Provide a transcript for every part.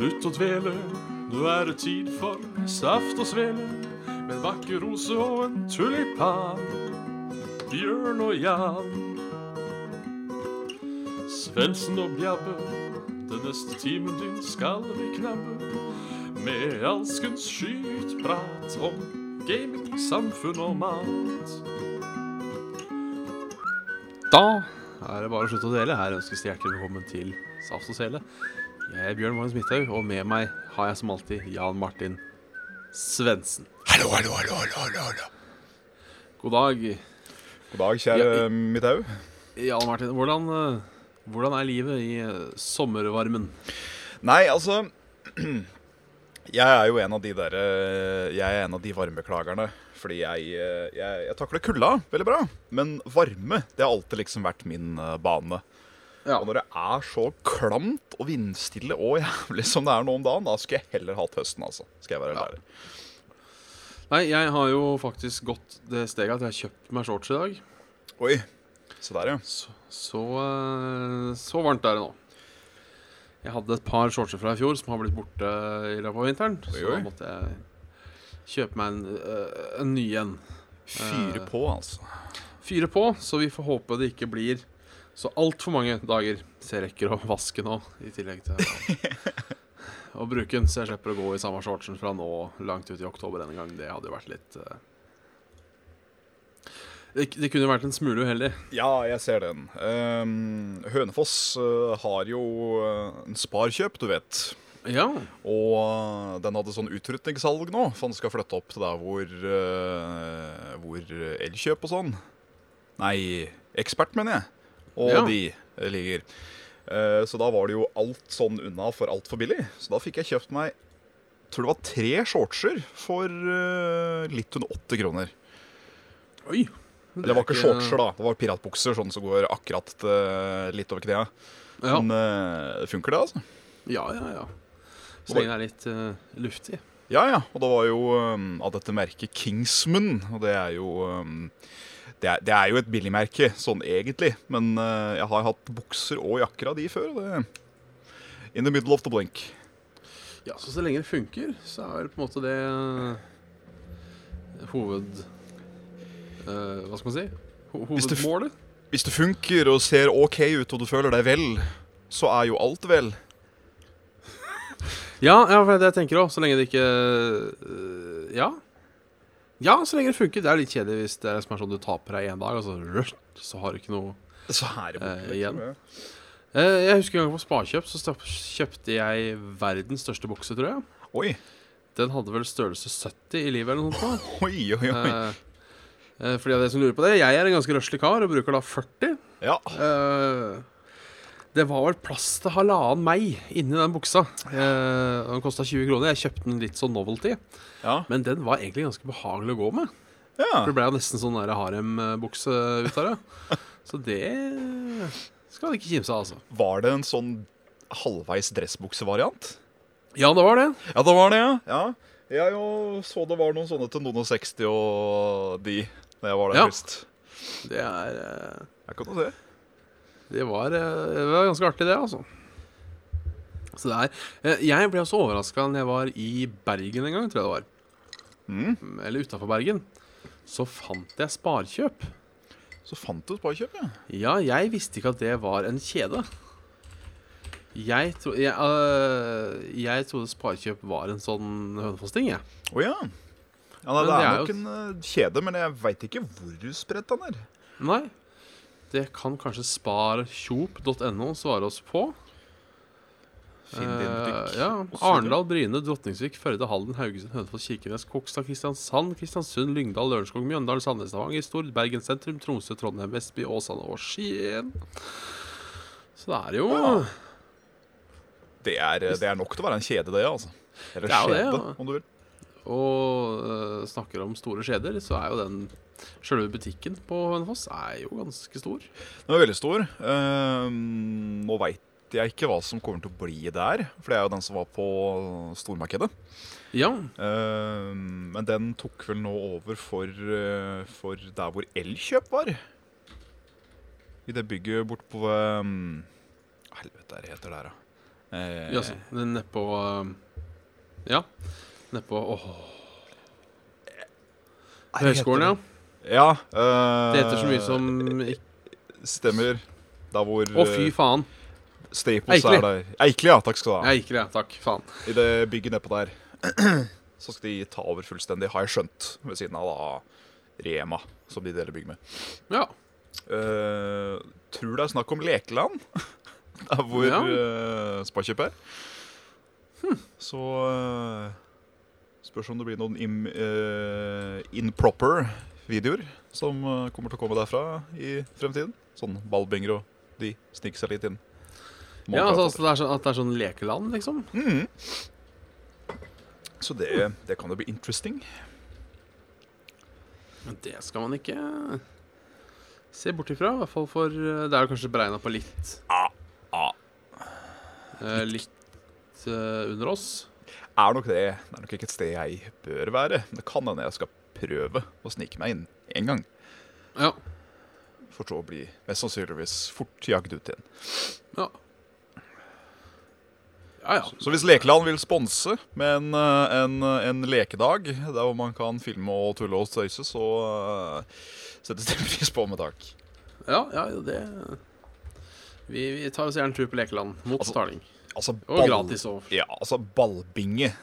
Slutt å dvele, nå er det tid for saft og svele. Med en vakker rose og en tulipan. Bjørn og Jan. Svendsen og Bjabbe, den neste timen din skal vi knabbe. Med alskens skytprat om gaming, samfunn og mat. Da er det bare å slutte å dele. Her ønskes det hjertelig velkommen til Saft og Sele. Jeg er Bjørn Magnus Midthaug, og med meg har jeg som alltid Jan Martin Svendsen. Hallo, hallo, hallo, hallo, hallo. God dag, God dag, kjære Ja, Midthaug. Jan Martin. Hvordan, eh, hvordan er livet i eh, sommervarmen? Nei, altså Jeg er jo en av de der eh, Jeg er en av de varmeklagerne. Fordi jeg, jeg, jeg takler kulda veldig bra. Men varme, det har alltid liksom vært min bane. Ja. Og når det er så klamt og vindstille og jævlig som det er nå om dagen, da skulle jeg heller hatt høsten, altså. Skal jeg være Ja. Nei, jeg har jo faktisk gått det steget at jeg har kjøpt meg shorts i dag. Oi. Se der, ja. Så, så, eh, så varmt er det nå. Jeg hadde et par shortser fra i fjor som har blitt borte i løpet av vinteren. Oi, Så da måtte jeg kjøpe meg en, eh, en ny en. Fyre Eh. på, altså. Fyre på, så vi får håpe det ikke blir så altfor mange dager. Så jeg rekker å vaske nå, i tillegg til å, å bruke den. Så jeg slipper å gå i samme shortsen fra nå langt ut i oktober denne gang. Det hadde jo vært litt uh... det, det kunne vært en smule uheldig. Ja, jeg ser den. Um, Hønefoss uh, har jo eh, en Sparkjøp, du vet. Ja. Og den hadde sånn utrydningssalg nå, for den skal flytte opp til der hvor, uh, hvor Elkjøp og sånn Nei, Ekspert, mener jeg. Og Ja. de ligger. Eh, så da var det jo alt sånn unna for altfor billig. Så da fikk jeg kjøpt meg tror det var tre shortser for litt under åtte kroner. Oi. Det, det var ikke shortser, da. Det var piratbukser, sånn som går akkurat eh, litt over knea. Ja, Men uh, funker det, altså? ja, ja. ja. Så lenge det er litt uh, luftig. Ja, ja. Og det var jo um, av dette merket Kingsman. Og det er jo um, det, er, det er jo et billigmerke, sånn egentlig. Men uh, jeg har hatt bukser og jakker av de før. Det In the middle of the blink. Ja, så så lenge det funker, så er det på en måte det eh, hoved... Uh, hva skal man si? Ho hovedmålet? Hvis det funker og ser OK ut, og du føler deg vel, så er jo alt vel. Ja, ja, for det jeg tenker òg. Så lenge det ikke uh, Ja. Ja, så lenge det funker. Det er litt kjedelig hvis det er som er sånn du taper deg én dag, og så, rørt, så har du ikke noe det borte, Eh, igjen. Eh, Jeg husker en gang på Sparkjøp så stopp- kjøpte jeg verdens største bukse, tror jeg. Oi, Den hadde vel størrelse 70 i livet eller noe sånt. oi, oi. oi. Eh, fordi For av dere som lurer på det, jeg er en ganske røslig kar og bruker da 40. Ja. Eh, det var vel plass til halvannen meg inni den buksa. Eh, den kosta 20 kroner. Jeg kjøpte den litt sånn novelty. ja. Men den var egentlig ganske behagelig å gå med. ja. For det ble jo nesten sånn harembukse ut av det. Så det skal du ikke kimse av, altså. Var det en sånn halvveis dressbuksevariant? Ja, det var det. Ja, det var det, ja. ja. Jeg jo så det var noen sånne til noen og 60 og de da jeg var der Ja. først. Det er eh, Jeg kan jo se. Det var, eh, det var ganske artig, det, altså. Så det er eh, Jeg ble også overraska da jeg var i Bergen en gang, tror jeg det var. Mm. Eller utafor Bergen. Så fant jeg Sparkjøp. Så fant du Sparkjøp, ja. Ja, jeg visste ikke at det var en kjede. Jeg, tro, jeg, øh, jeg trodde Sparkjøp var en sånn Hønefoss-ting, jeg. Å ja. ja det det er er nok jo- en kjede, men jeg veit ikke hvor spredt den er. Nei. Det kan kanskje sparkjop.no svare oss på. Finn din butikk. Eh, ja. og Arendal, Bryne, Drotningsvik, Førde, Halden, Haugesund, Hønefoss, Kirkenes, Kokstad, Kristiansand, Kristiansund, Lyngdal, Lørenskog, Mjøndalen, Sandnes, Stavanger, Stord, Bergen sentrum, Tromsø, Trondheim, Vestby, Åsane og Skien. Så det er jo Ja. Det er, det er nok til å være en kjede, det, altså. Eller Det er det, skjede, ja. om du vil. Og uh, snakker om store skjeder, så er jo den Selve butikken på Hønefoss er jo ganske stor. Den er veldig stor. Ehm, nå veit jeg ikke hva som kommer til å bli der, for det er jo den som var på stormarkedet. Ja. Ehm, men den tok vel nå over for, eh, for der hvor Elkjøp var. I det bygget bort på um, Helvete, hva heter det her, da? Eh, Jaså. Nedpå um, Ja. Nedpå Åh. Høgskolen, ja. Ja. eh, Det heter så mye som Stemmer. Da hvor Å, fy eh, faen. Staples Eikli. er der. Eikli, ja. Takk skal du ha. Eikli, ja. takk. Faen. I det bygget nedpå der. Så skal de ta over fullstendig, har jeg skjønt. Ved siden av da Rema, som de deler bygg med. Ja. Uh, tror det er snakk om lekeland. Der hvor Ja. uh, Spakjøp er. Så uh, Spørs om det blir noen im, uh, improper videoer som eh, kommer til å komme derfra i fremtiden. Sånn ballbinger og de sniker seg litt inn. ja altså, altså det er sånn, at det er sånn lekeland, liksom? Mm. Så det, det kan jo bli interesting. Men det skal man ikke se bort ifra. I hvert fall for uh, Det er jo kanskje beregna på litt Ah, ah. eh, Litt uh, under oss. Er nok det. Det er nok ikke et sted jeg bør være. Det kan hende jeg skal prøve å snike meg inn en gang. Ja. For så å bli mest sannsynligvis fort jagd ut igjen. Ja. Ja, ja. Så hvis Lekeland vil sponse med en, eh, en, en lekedag der hvor man kan filme og tulle og tøyse, så uh, settes det pris på med takk. Ja, ja, det Vi, vi tar oss gjerne tur på lekeland mot Altså, Starling. Altså, Og gratis òg. Ja, altså ballbinge.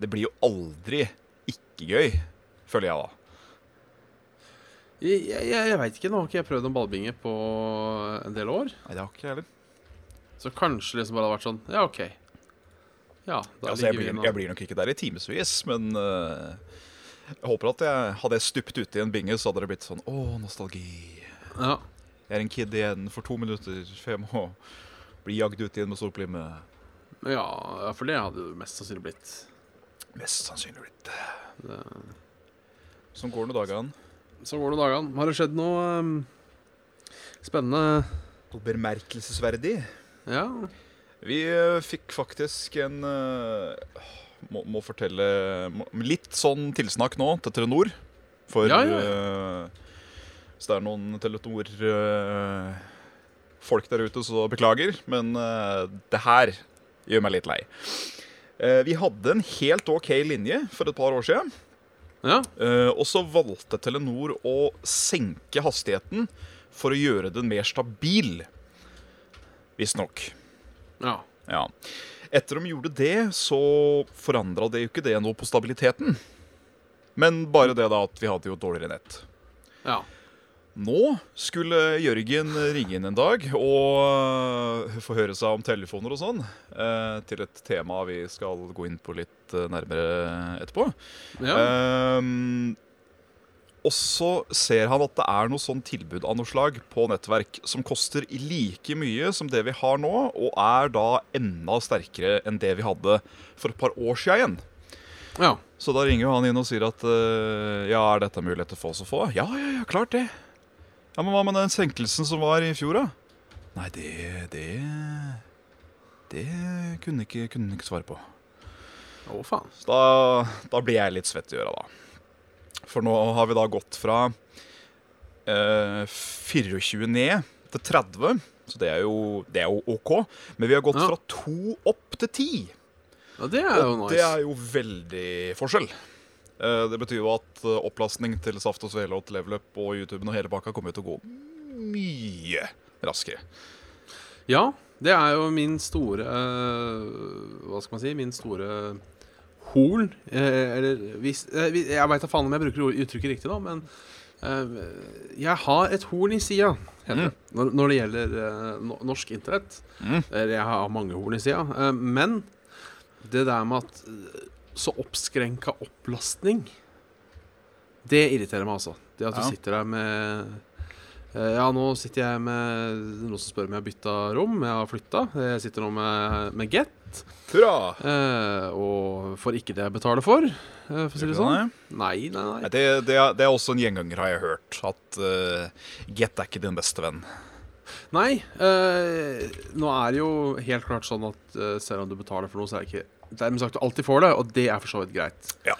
Det blir jo aldri ikke gøy, føler jeg da. Jeg, jeg, jeg veit ikke. Nå har ikke jeg prøvd en ballbinge på en del år. Nei, det har ikke jeg heller. Så kanskje liksom bare har vært sånn Ja, OK. Ja, da Altså, jeg, vi blir, jeg blir nok ikke der i timevis, men uh, jeg håper at jeg hadde jeg stupt uti en binge, så hadde det blitt sånn Å, nostalgi. Ja. Jeg er en kid igjen for to minutter, for jeg må bli jagd ut igjen med stolplime. ja, for det hadde jo mest sannsynlig blitt. Mest sannsynlig blitt. Det. Sånn går det dagene. Så går det dagene. Har det skjedd noe um, spennende? Og bemerkelsesverdig. Ja. Vi eh, fikk faktisk en uh, må, må fortelle må, Litt sånn tilsnakk nå til Telenor. For Ja, ja, Uh, hvis det er noen Telenor-folk der ute, så beklager. Men eh, det her gjør meg litt lei. Eh, vi hadde en helt OK linje for et par år siden. Ja. Uh, og så valgte Telenor å senke hastigheten for å gjøre den mer stabil. Visstnok. ja. Ja. Etter de gjorde det, så forandra det jo ikke det noe på stabiliteten. Men bare det da at vi hadde jo dårligere nett. Ja. Nå skulle Jørgen ringe inn en dag og øh, få høre seg om telefoner og sånn. eh, til et tema vi skal gå inn på litt eh, nærmere etterpå. ja. Um, og så ser han at det er noe sånn tilbud av noe slag på nettverk som koster like mye som det vi har nå, og er da enda sterkere enn det vi hadde for et par år siden igjen. ja. Så da ringer han inn og sier at eh, ja, er dette mulighet til for oss å få? Ja, ja, ja, klart det. Ja, Men hva med den senkelsen som var i fjor, da? Nei, det Det Det kunne ikke, kunne ikke svare på. Å, faen. Så da, da blir jeg litt svett i øra, da. For nå har vi da gått fra eh, 24 ned til 30. Så det er jo, det er jo OK. Men vi har gått Ja. fra to opp til 10. Ja, det er jo Og nice. det er jo veldig forskjell. Eh, det betyr jo at eh, opplastning til Saft og Svele og til Levelup og YouTuben og hele pakka kommer til å gå mye raskere. Ja, det er jo min store eh, Hva skal man si? Min store horn. eller hvis Jeg veit da faen om jeg bruker uttrykket riktig, da, men jeg har et horn i sida, heter det. Når, når det gjelder norsk internett. Mm. Jeg har mange horn i sida. men det der med at så oppskrenka opplastning Det irriterer meg, altså. Det at du Ja. sitter der med eh, Ja, nå sitter jeg med noen som spør om jeg har bytta rom. Jeg har flytta. Jeg sitter nå med, med Get. Hurra! eh, og får ikke det jeg betaler for, eh, for å si det sånn. Nei, nei, Nei. Det, det, er, det er også en gjenganger, har jeg hørt. At uh, Get er ikke din beste venn. Nei, eh, nå er det jo helt klart sånn at selv om du betaler for noe, så er det ikke Dermed sagt du alltid får det, og det er for så vidt greit. Ja.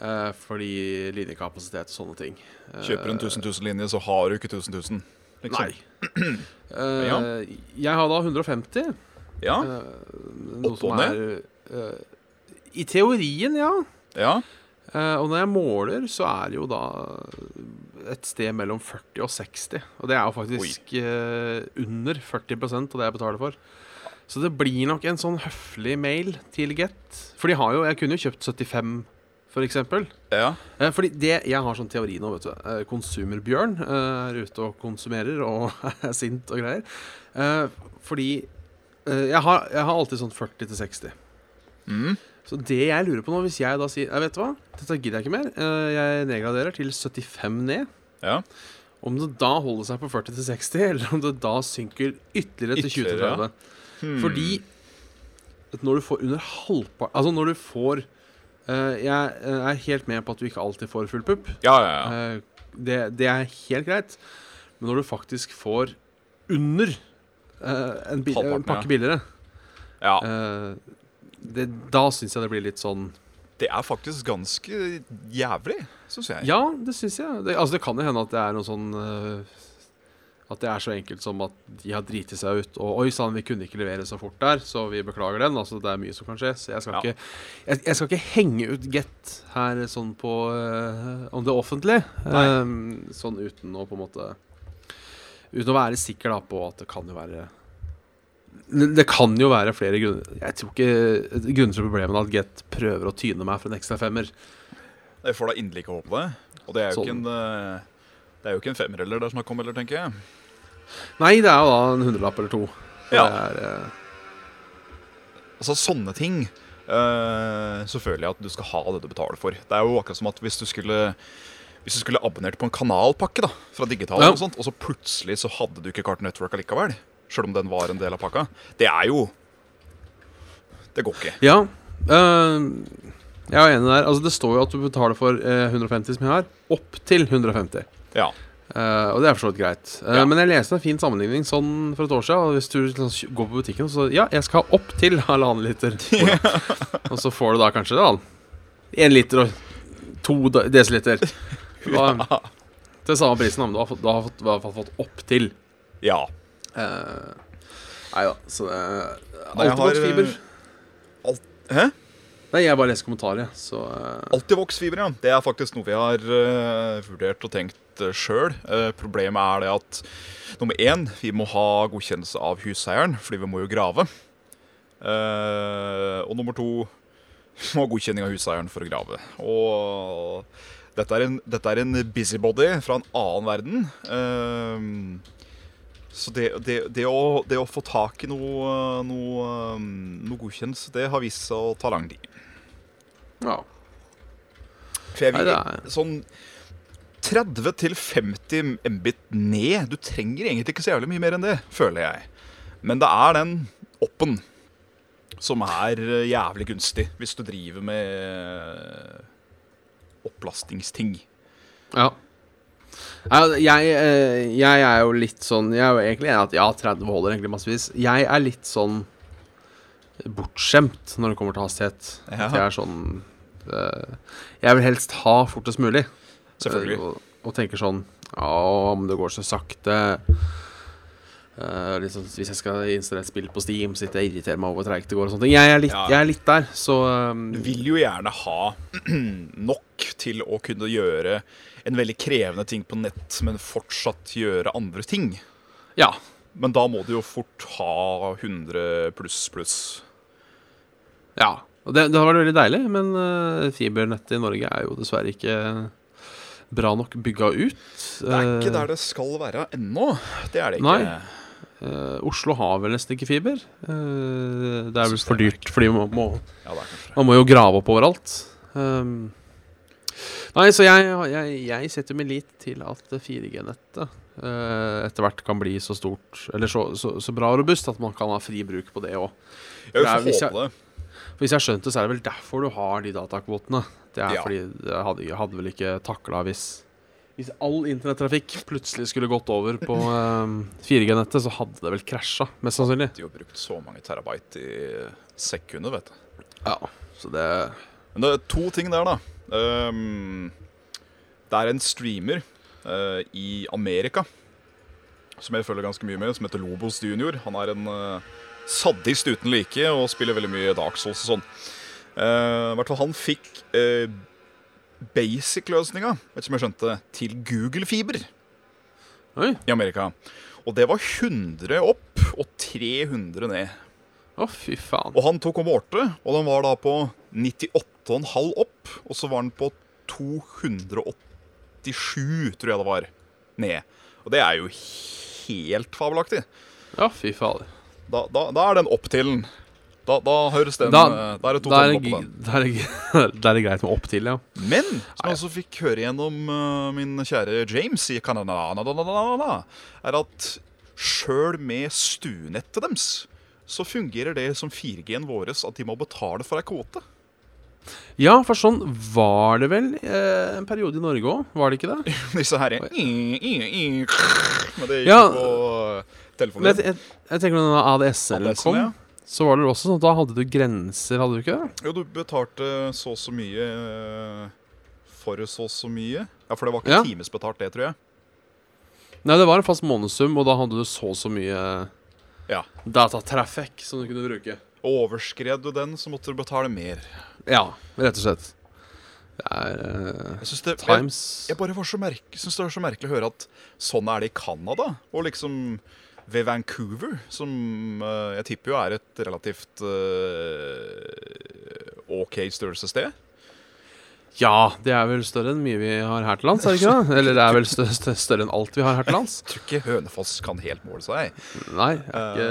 Uh, fordi linjekapasitet og sånne ting. Uh, Kjøper du en 1000 000-linje, så har du ikke 1000 000. Liksom. Nei. Uh, Ja. Jeg har da 150 Ja. Opp som og eh, I teorien, ja. ja. Og når jeg måler, så er det jo da et sted mellom 40 og 60. Og det er jo faktisk under 40% av det jeg betaler for. Så det blir nok en sånn høflig mail til Get. For de har jo Jeg kunne jo kjøpt 75, for eksempel. ja. Eh, fordi det, Jeg har sånn teori nå, vet du. Eh, konsumerbjørn eh, er ute og konsumerer og er sint og greier. Fordi jeg, har, jeg har alltid sånn 40 til 60. Mm. Så det jeg lurer på nå, hvis jeg da sier Jeg vet du hva, dette gidder jeg ikke mer. Jeg nedgraderer til 75 ned. ja. Om det da holder seg på 40 til 60, eller om det da synker ytterligere til 20 til Ytterligere, 30. Hmm. Fordi når du får under halvparten Altså når du får uh, Jeg eh, er helt med på at du ikke alltid får full pupp. Ja, ja, ja. Uh, det, det er helt greit. Men når du faktisk får under uh, en, en pakke billigere, ja. det, da syns jeg det blir litt sånn Det er faktisk ganske jævlig, syns jeg. Ja, det syns jeg. Det, altså, det kan jo hende at det er noe sånn eh, At det er så enkelt som at de har driti seg ut og Oi sann, vi kunne ikke levere så fort der, så vi beklager den. Altså, det er mye som kan skje. Så jeg skal, Ja. ikke, jeg, jeg skal ikke henge ut Get her sånn på uh, om det offentlige. Eh, sånn uten å på en måte Uten å være sikker da på at det kan jo være det det kan jo være flere grunner. Jeg tror ikke grunner til problemet er at Get prøver å tyne meg for en ekstra femmer. Jeg får da inderlig ikke håpe det. Og det er jo Sånn. ikke en eh, Det er jo ikke en femmer heller det er snakk om, heller, tenker jeg. Nei, det er jo da en hundrelapp eller to. Ja. Er, eh, Altså, sånne ting eh, Så føler jeg at du skal ha det du betaler for. Det er jo akkurat som at hvis du skulle Hvis du skulle abonnert på en kanalpakke da fra digital, Ja. og sånt, og så plutselig så hadde du ikke Cartoon Network allikevel, sjøl om den var en del av pakka, det er jo Det går ikke. ja. eh, jeg er enig der. Altså, det står jo at du betaler for eh, 150 som jeg har, opp til 150. Ja. Eh, og det er for så vidt greit. Uh, Ja. Men jeg leste en fin sammenligning sånn for et år siden. Og hvis du liksom går på butikken så Ja, jeg skal ha opp til halvannen liter. og så får du da kanskje da en liter og to desiliter. Da, til samme prisen, men du har, du har fått, i hvert fall fått opp til. ja. Uh, nei da, så det jeg Altibox-fiber. Alt, hæ? Nei, jeg bare leser kommentarer, så eh, Altivox-fiber, ja. Det er faktisk noe vi har uh, vurdert og tenkt uh, sjøl. problemet er det at nummer én, vi må ha godkjennelse av huseieren, fordi vi må jo grave. Eh, og nummer to, vi må ha godkjenning av huseieren for å grave. Og dette er en, dette er en busybody fra en annen verden. Eh, så det, det, det, å, det å få tak i noe, noe, noe godkjennelse, det har vist seg å ta lang tid. ja. For jeg vil sånn 30 til 50 mbit ned. Du trenger egentlig ikke så jævlig mye mer enn det, føler jeg. Men det er den oppen som er eh, jævlig gunstig hvis du driver med opplastingsting. Ja. Jeg, eh, jeg er jo litt sånn Jeg er jo egentlig enig at ja, 30 holder egentlig massevis. Jeg er litt sånn bortskjemt når det kommer til hastighet. Ja. Jeg er sånn eh, Jeg vil helst ha fortest mulig. Selvfølgelig. Og, og tenker sånn Ja, om det går så sakte. uh, liksom, hvis jeg skal installere et spill på Steam, sitter jeg og irriterer meg over hvor treigt det går. og sånne ting Jeg er litt, Ja. jeg er litt der, så um, Du vil jo gjerne ha nok til å kunne gjøre en veldig krevende ting på nett, men fortsatt gjøre andre ting. Ja. Men da må du jo fort ha 100 pluss pluss. Ja, og det, det har vært veldig deilig, men uh, fibernettet i Norge er jo dessverre ikke bra nok bygga ut. Det er ikke Eh, der det skal være ennå. Det er det ikke. Nei. Uh, Oslo har vel nesten ikke fiber. Uh, det er vel for dyrt, fordi man må, Ja, man må jo grave opp overalt. Um, nei, så jeg, jeg, jeg setter min lit til at 4G-nettet uh, etter hvert kan bli så stort, eller så, så, så bra og robust, at man kan ha fri bruk på det òg. Hvis jeg har skjønt det, så er det vel derfor du har de datakvotene. Det er Ja. fordi jeg hadde, jeg hadde vel ikke takla hvis Hvis all internettrafikk plutselig skulle gått over på um, 4G-nettet, så hadde det vel krasja, mest sannsynlig. De har brukt så mange terabyte i sekundet, vet du. Ja, så det Men det er to ting der, da. Um, det er en streamer uh, i Amerika som jeg følger ganske mye med, som heter Lobos Junior. Han er en uh, sadist uten like og spiller veldig mye Dark Souls og sånn. I hvert fall han fikk uh, basic-løsninga, om jeg skjønte, til Google Fiber Oi. i Amerika. Og det var 100 opp og 300 ned. Å, fy faen. Og han tok og målte, og den var da på 98,5 opp. Og så var den på 287, tror jeg det var, ned. Og det er jo helt fabelaktig. Ja, fy fader. Da, da, da er den opp til den. Da, da høres den Da- eh, Da er det to Da er, det, opp på den. da, er det, da er det greit med opp til, ja. Men som jeg også fikk høre gjennom uh, min kjære James i Canada, er at sjøl med stuenettet deres så fungerer det som 4G-en våres at de må betale for ei kvote. Ja, for sånn var det vel eh, en periode i Norge òg, var det ikke det? Disse her Men det gikk Ja. på telefonen. Jeg, jeg, jeg tenker når ADSL-en kom, ja. Så var det også sånn at da hadde du grenser, hadde du ikke det? Jo, du betalte så og så mye eh, for så og så mye. Ja, for det var ikke Ja. timesbetalt, det, tror jeg. Nei, det var en fast månedssum, og da hadde du så og så mye Ja. datatraffic som du kunne bruke. Overskred du den, så måtte du betale mer. Ja, rett og slett. Det er uh, Jeg synes det, jeg, Times jeg bare var så merke, synes det var så merkelig å høre at sånn er det i Canada. Og liksom ved Vancouver, som uh, jeg tipper jo er et relativt uh, OK størrelsessted. Ja, det er vel større enn mye vi har her til lands, er det ikke det? Eller det er vel stø stø større enn alt vi har her til lands? Jeg tror ikke Hønefoss kan helt måle seg. Nei, er ikke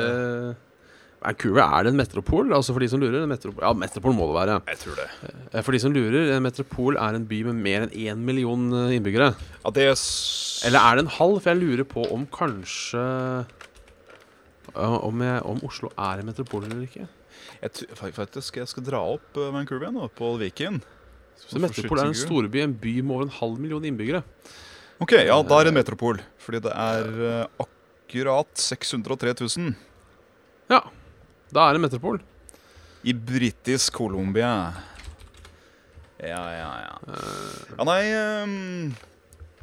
Vancouver er det en metropol? Altså for de som lurer, en metropol Ja, metropol må det være. Jeg tror det. Eh, For de som lurer, en metropol er en by med mer enn én million eh, innbyggere. Ja, det s- Eller er det en halv? For jeg lurer på om kanskje eh, om, jeg, om Oslo er en metropol eller ikke. jeg, faktisk jeg skal dra opp eh, Vancouver igjen, på Viken. Så metropol er en storby, en by med over en halv million innbyggere. Ok, ja, da er det en metropol. Fordi det er eh, akkurat 603 000 Ja, da er det metropol. i Britisk Colombia. Ja, ja, ja. Ja, nei ehm,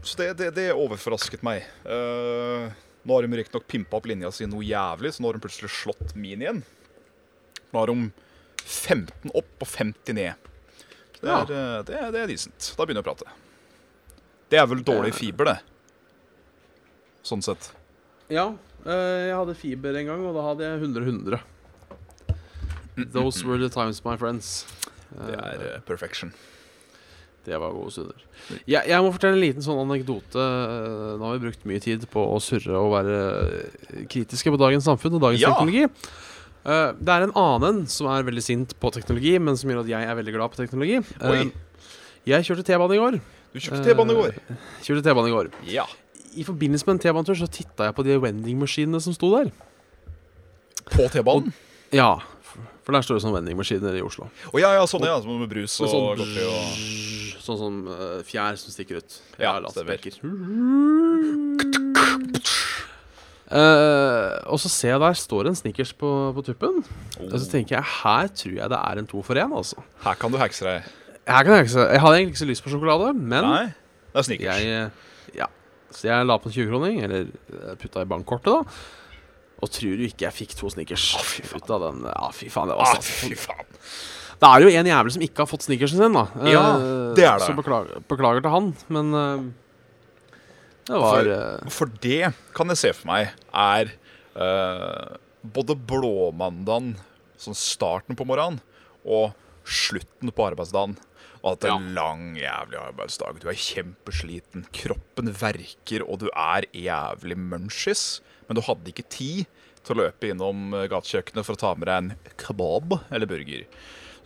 Så det, det, det overrasket meg. Eh, nå har de riktignok pimpa opp linja si noe jævlig, så nå har de plutselig slått min igjen. Nå har de 15 opp og 50 ned. Det er, ja. det, er, det er decent. Da begynner jeg å prate. Det er vel dårlig fiber, det. Sånn sett. Ja, eh, jeg hadde fiber en gang, og da hadde jeg 100-100. Those were the times, my friends. Det er eh, perfection. Det var gode stunder. Jeg, jeg må fortelle en liten sånn anekdote. Eh, Nå har vi brukt mye tid på å surre og være eh, kritiske på dagens samfunn og dagens Ja. teknologi. Eh, Det er en annen som er veldig sint på teknologi, men som gjør at jeg er veldig glad på teknologi. Oi. Eh, Jeg kjørte T-bane i går. Du kjørte T-bane i går. Kjørte T-bane i går. Ja. I forbindelse med en T-banetur så titta jeg på de vendingmaskinene som sto der. På T-banen? Ja, for- der står det sånne vendingmaskiner i Oslo. Å ja, ja, sånn ja. Sånn med brus Med og sånn, godteri og sånn som uh, fjær som stikker ut. Ja, latterspekker. Uh, og så ser jeg der står en Snickers på, på tuppen. Og så tenker jeg her tror jeg det er en to for én. Altså. Her kan du hekse deg. Her kan jeg, hekse se- jeg hadde egentlig ikke så lyst på sjokolade, men Nei, det er snickers. jeg eh, Ja. Så jeg la på en 20-kroning, eller eh, putta i bankkortet, da. Og tror du ikke jeg fikk to Snickers ut av den? Ja, fy faen. Det var Ah, stas. fy faen. Det er jo en jævel som ikke har fått snickersen sin, da. Ja, Eh, det er det. Så beklager, beklager til han, men eh, det var For- eh, For det kan jeg se for meg er uh, både blåmandagen, sånn starten på morgenen, og slutten på arbeidsdagen. Og at det er en lang, jævlig arbeidsdag. Du er kjempesliten, kroppen verker, og du er jævlig munchies. Men du hadde ikke tid til å løpe innom gatekjøkkenet for å ta med deg en kebab eller burger.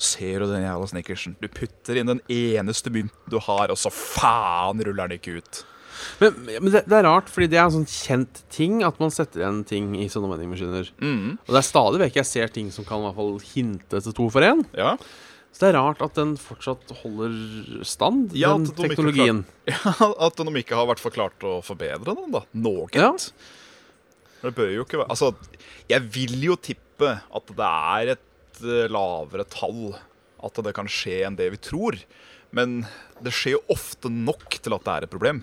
Ser du den jævla snickersen? Du putter inn den eneste mynten du har, og så faen ruller den ikke ut. Men, men det, det er rart, fordi det er en sånn kjent ting at man setter igjen ting i sånne vendingmaskiner. Mm. Og det er stadig vekk jeg ser ting som kan i hvert fall hinte til to for én. Ja. Så det er rart at den fortsatt holder stand, Ja, den teknologien. Ja, At de ikke har vært forklart klart å forbedre den, da. Noe. Ja. Det bør jo ikke være Altså, jeg vil jo tippe at det er et eh, lavere tall. At det kan skje enn det vi tror. Men det skjer jo ofte nok til at det er et problem.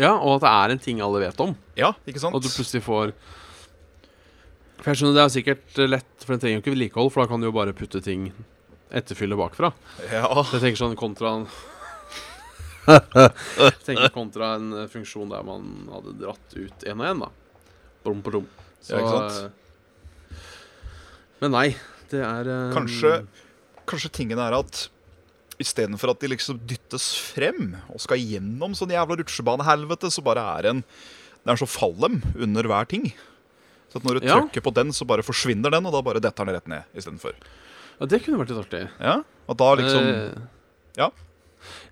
Ja, og at det er en ting alle vet om. Ja, ikke sant? Og at du plutselig får For jeg skjønner det er sikkert lett, for den trenger jo ikke vedlikehold, for da kan du jo bare putte ting etterfylle bakfra. Ja. Jeg tenker sånn kontra en tenker kontra en eh, funksjon der man hadde dratt ut én og én, da. Brum, brum. Så, Ja, ikke sant? eh, Men nei, det er um... Kanskje, kanskje tingen er at istedenfor at de liksom dyttes frem og skal gjennom sånn jævla rutsjebanehelvete, så bare er en Det er sånn fallem under hver ting. Så at når du Ja. trykker på den, så bare forsvinner den, og da bare detter den rett ned istedenfor. Ja, det kunne vært litt artig. Ja, og da liksom Eh, Ja.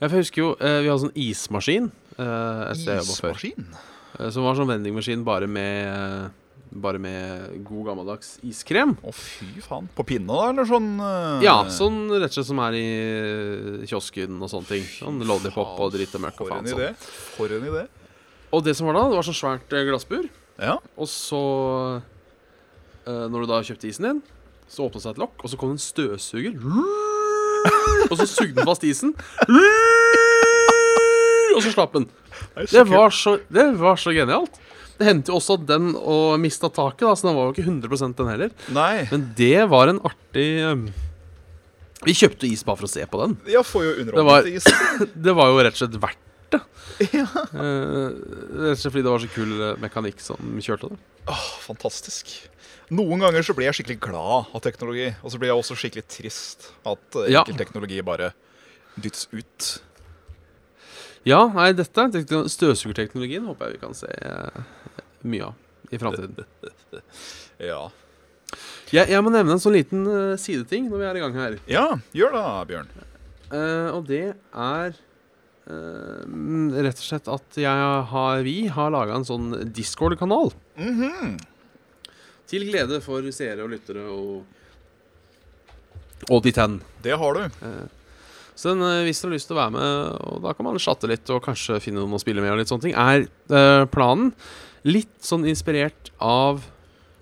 Jeg husker jo eh, vi hadde sånn ismaskin eh. Ismaskin. Eh, som var sånn vendingmaskin bare med Bare med god gammeldags iskrem. Å, fy faen. På pinne, da, eller sånn uh... Ja, sånn rett og slett som er i eh, kiosken og sånne ting. Sånn Lollipop og dritt og møkk og For en faen idé. sånn. For en idé. Og det som var da, det var sånn svært eh, glassbur. Ja. Og så Når du da kjøpte isen din, så åpna seg et lokk, og så kom det en støvsuger. Og så sugde den fast isen. Og så slapp den. Det var så, det var så genialt. Det hendte jo også at den og mista taket, da, så den var jo ikke 100 den heller. Nei. Men det var en artig um, Vi kjøpte is bare for å se på den. Ja, får jo Det var- is. Det var jo rett og slett verdt det. Ja. Eh, rett og slett fordi det var så kul eh, mekanikk som kjørte det. Åh, fantastisk. Noen ganger så blir jeg skikkelig glad av teknologi, og så blir jeg også skikkelig trist at eh, enkel teknologi bare dyttes ut. Ja, nei, dette er tekno- støvsugerteknologien håper jeg vi kan se eh, mye av i framtiden. Ja. Jeg, jeg må nevne en sånn liten eh, sideting når vi er i gang her. ja, gjør det, Bjørn. Uh, og det er mm, rett og slett at jeg har, vi har laga en sånn Discord-kanal. Mhm. Til glede for seere og lyttere og Og de ten. Det har du. Så den, eh, hvis dere har lyst til å være med, og da kan man chatte litt og kanskje finne noen å spille med, og litt sånne ting, er eh, planen litt sånn inspirert av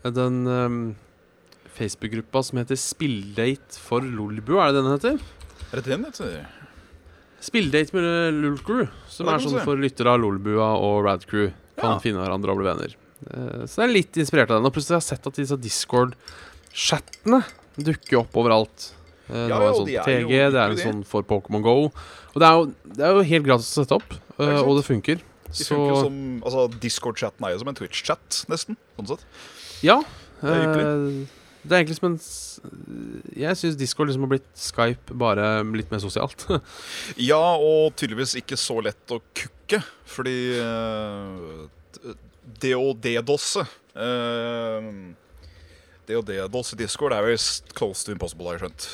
den um, Facebook-gruppa som heter Spilldate for Lolbu, er det den heter? Er det den, heter? Spilldate med Lulcrew, som er sånn for lyttere av Lolbua og Radcrew. Kan Ja. finne hverandre og bli venner. Så det er litt inspirert av den. Og plutselig har jeg sett at disse Discord-chattene dukker opp overalt. Eh, Det Ja, var ja, en sånn på TG, jo- det er en sånn for Pokémon Go. Og det er, jo, det er jo helt gratis å sette opp, eh, og det funker. De Så funker som, altså Discord-chatten er jo som en Twitch-chat, nesten. Sånn sett. ja. Det er eh, Det er egentlig som en Jeg syns Discord liksom har blitt Skype, bare litt mer sosialt. Ja, og tydeligvis ikke så lett å kukke, fordi uh, det å DDoSe uh, Det å DDoSe i Discord er visst close to impossible, har jeg skjønt.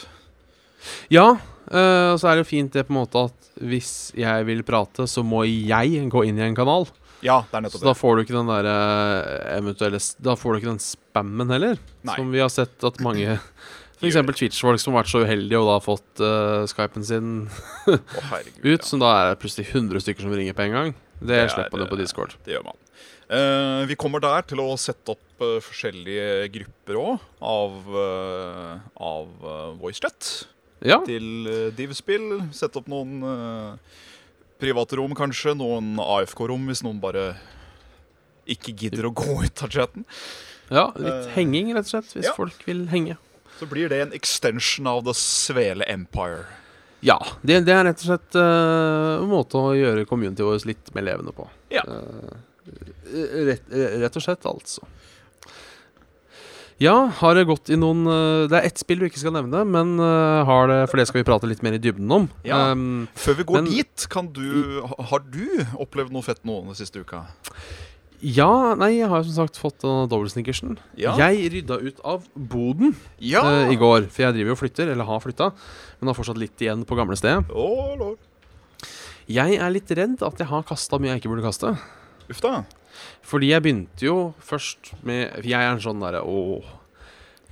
Ja, eh, og så er det jo fint det på en måte at hvis jeg vil prate, så må jeg gå inn i en kanal. Ja, det er Så nettopp da får du ikke den der eh, eventuelle Da får du ikke den spammen heller. Nei. Som vi har sett at mange F.eks. Twitch-folk som har vært så uheldige og da har fått uh, Skypen sin oh, herregud. ut, som da er det plutselig 100 stykker som ringer på en gang. Det, Det er, slipper man jo på Discord. Det gjør man. Uh, vi kommer der til å sette opp uh, forskjellige grupper òg av, uh, av VoiceChat Ja. til uh, Div-spill. Sette opp noen uh, private rom, kanskje. Noen AFK-rom, hvis noen bare ikke gidder å gå ut av chatten. ja, litt uh, henging, rett og slett, hvis ja. folk vil henge. Så blir det en extension av The Svele Empire. Ja. Det, det er rett og slett uh, en måte å gjøre communityet vårt litt mer levende på. Ja. Uh, rett, rett og slett, altså. Ja, har det gått i noen eh, Det er ett spill du ikke skal nevne, men eh, har det, for det skal vi prate litt mer i dybden om. Ja. Um, Før vi går Men- dit, kan du, har du opplevd noe fett nå den siste uka? ja, nei, jeg har jo som sagt fått denne dobbeltsnickersen. Ja. Jeg rydda ut av boden Ja! uh, i går, for jeg driver jo og flytter, eller har flytta, men har fortsatt litt igjen på gamle stedet. Oh, lord. Jeg er litt redd at jeg har kasta mye jeg ikke burde kaste. Uff da. Fordi jeg begynte jo først med Jeg er en sånn derre Å,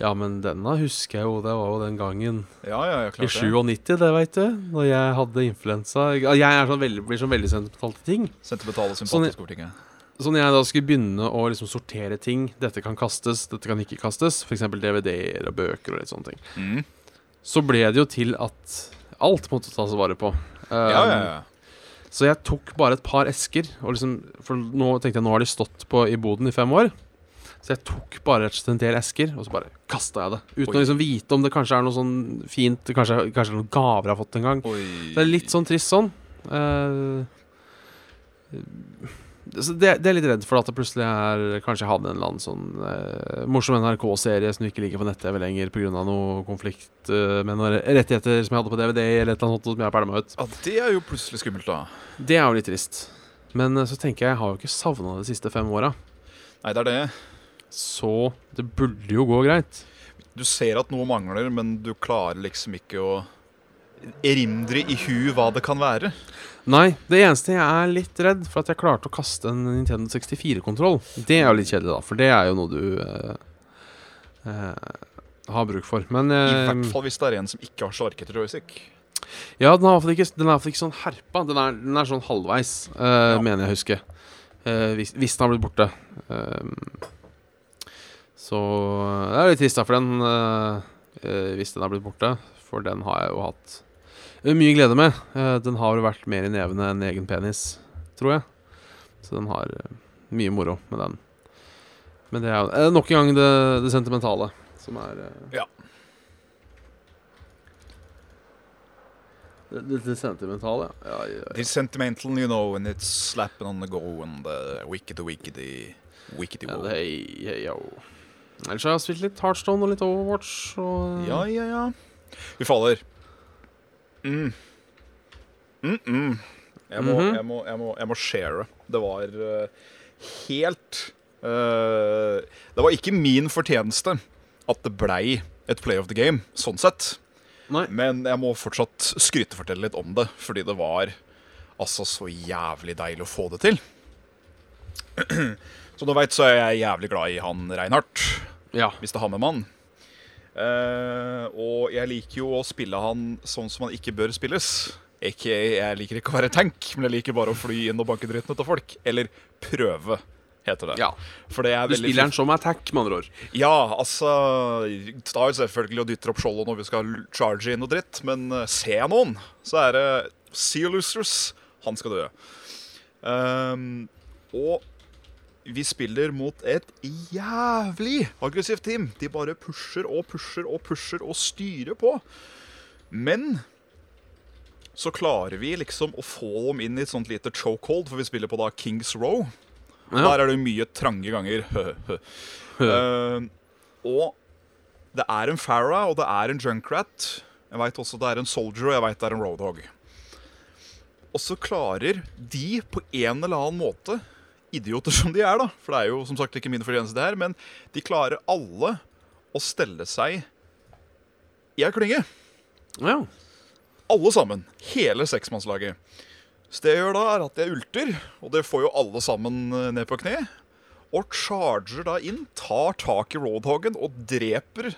ja, men denne husker jeg jo. Det var jo den gangen Ja, ja, ja, i klart det. 97, det veit du. Når jeg hadde influensa. Jeg er sånn veldig, blir sånn veldig sentimental til ting. Sentimental og sympatisk sympatiske ordtinget. Så når jeg da skulle begynne å liksom sortere ting Dette kan kastes, dette kan ikke kastes. F.eks. DVD-er og bøker og litt sånne ting. Mm. Så ble det jo til at alt måtte tas vare på. Ja, ja, Um, ja. Så jeg tok bare et par esker. Og liksom, for nå tenkte jeg nå har de stått på i boden i fem år. Så jeg tok bare rett og slett en del esker, og så bare kasta jeg det. Uten Oi. å liksom vite om det kanskje er noe sånn fint Kanskje, kanskje noen gaver jeg har fått en gang. Oi. Det er litt sånn trist sånn. Eh, så det, det er litt redd for at det plutselig er Kanskje jeg hadde en eller annen sånn eh, morsom NRK-serie som ikke ligger på nett-TV lenger pga. noe konflikt eh, med noen rettigheter som jeg hadde på DVD, eller et eller annet sånt som jeg pælma ut. Ja, det er jo plutselig skummelt, da. Det er jo litt trist. Men eh, så tenker jeg, jeg har jo ikke savna de siste fem åra. Nei, det er det. Så det burde jo gå greit. Du ser at noe mangler, men du klarer liksom ikke å erindre i hu hva det kan være. Nei, det eneste jeg er litt redd for at jeg klarte å kaste en Nintendo 64-kontroll. Det er jo litt kjedelig, da, for det er jo noe du eh, eh, har bruk for. Men I eh, hvert fall hvis det er en som ikke har slarkete joystick. Ja, den er i hvert fall ikke, den er i hvert fall ikke sånn herpa. Den er, den er sånn halvveis, eh, Ja. mener jeg å huske. Eh, hvis, hvis den har blitt borte. Eh, så det er litt trist, da, for den eh, eh, Hvis den har blitt borte. For den har jeg jo hatt eh, mye glede med. Eh, den har vært mer i nevene enn egen penis, tror jeg. Så den har eh, mye moro med den. Men det er jo eh, nok en gang det, det sentimentale som er eh, Ja. Det, det, det sentimentale, ja. ja, ja, ja. The sentimental, you know, and it's slapping on the go and the wickety wickety wickety wow. det hey, ja. Ellers har jeg spilt litt Heartstone og litt Overwatch. Og, Ja, ja, ja. Vi faller. Mm. Mm -mm. Jeg, må, Mhm. jeg, må, jeg, må, jeg må share. Det var eh, helt uh, Det var ikke min fortjeneste at det blei et play of the game, sånn sett. Nei. Men jeg må fortsatt skrytefortelle litt om det, fordi det var altså så jævlig deilig å få det til. Som du veit, så er jeg jævlig glad i han Reinhardt Ja. hvis det har med mann. Eh, og jeg liker jo å spille han sånn som han ikke bør spilles. Ikke, jeg liker ikke å være tank, men jeg liker bare å fly inn og banke dritten ut av folk. Eller prøve, heter det. ja. For det er Du spiller den som attack, med andre ord. Ja, altså Da er det selvfølgelig å dytte opp skjoldet når vi skal charge inn og dritt, men eh, ser jeg noen, så er det Sea Losers. Han skal dø. Ehm, og vi spiller mot et jævlig aggressivt team. De bare pusher og pusher og pusher og styrer på. Men så klarer vi liksom å få dem inn i et sånt lite chokehold, for vi spiller på da Kings Row. Ja. Der er det mye trange ganger. uh, og det er en Farah, og det er en Junkrat. Jeg veit også det er en Soldier, og jeg veit det er en Roadhog. Og så klarer de på en eller annen måte, idioter som de er, da For det er jo som sagt ikke min fortjeneste, det her, men de klarer alle å stelle seg i ei klynge. ja. Alle sammen. Hele seksmannslaget. Så det jeg gjør da, er at jeg ulter, og det får jo alle sammen eh, ned på kne. Og charger da inn, tar tak i Roadhoggen og dreper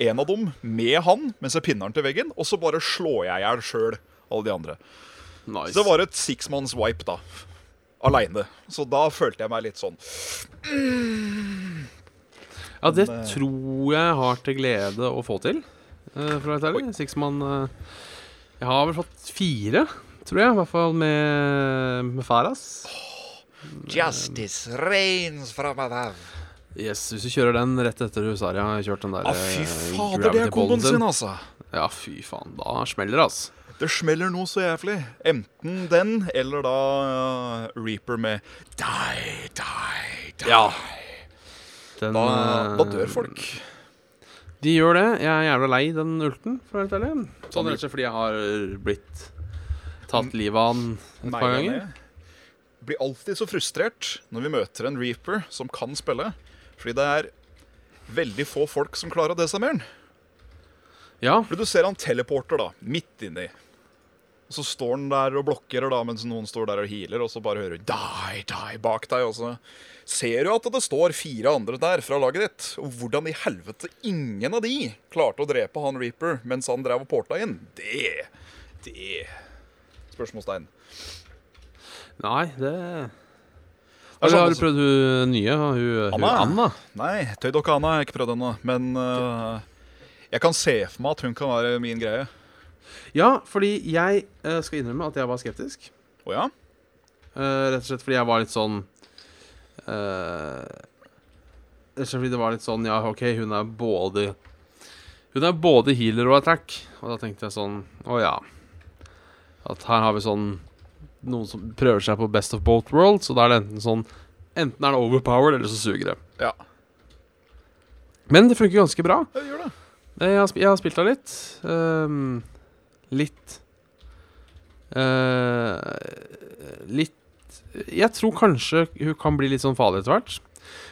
en av dem med han mens jeg pinner han til veggen. Og så bare slår jeg i hjel sjøl alle de andre. Nice. Så det var et sixmanns wipe, da. Aleine. Så da følte jeg meg litt sånn ja, det Men, eh, tror jeg har til glede å få til. Uh, for å være ærlig. Sixman man Jeg har vel fått fire, tror jeg. I hvert fall med, med Faras. Justice rains from above. Yes, Hvis du kjører den rett etter Husaria har kjørt den der Ja, fy eh, fader, det er komboen sin. altså. Ja, fy faen. Da smeller det, altså. Det smeller noe så jævlig. Enten den, eller da uh, Reaper med Die, die, die. Ja. Den, Da, eh, da dør folk. De gjør det. Jeg er jævla lei den ulten, for å være helt ærlig. Sånn rett og slett fordi jeg har blitt tatt livet av den et par ganger. Jeg blir alltid så frustrert når vi møter en Reaper som kan spille. Fordi det er veldig få folk som klarer å desarmere den. Ja. For du ser han teleporter da, midt inni. Og så står han der og blokkerer da, mens noen står der og healer, og så bare hører du die, die bak deg. Og så ser du at det står fire andre der fra laget ditt. Og hvordan i helvete ingen av de klarte å drepe han Reaper mens han drev og porta inn, det Det Spørsmålstegn. Nei, det Det er Eller har du prøvd hun nye? Hun, hun Anna? Anna? Nei, Tøydokka Anna har jeg ikke prøvd ennå. Men uh, jeg kan se for meg at hun kan være min greie. Ja, fordi jeg eh, skal innrømme at jeg var skeptisk. Å ja? Eh, rett og slett fordi jeg var litt sånn eh, Rett og slett fordi det var litt sånn Ja, OK, hun er både Hun er både healer og attack. Og da tenkte jeg sånn Å ja. At her har vi sånn noen som prøver seg på best of both worlds, og da er det enten sånn Enten er det overpowered, eller så suger det. Ja. Men det funker ganske bra. Det gjør det. Eh, Jeg har, sp jeg har spilt av litt. Ehm, litt uh, Litt Jeg tror kanskje hun kan bli litt sånn farlig etter hvert.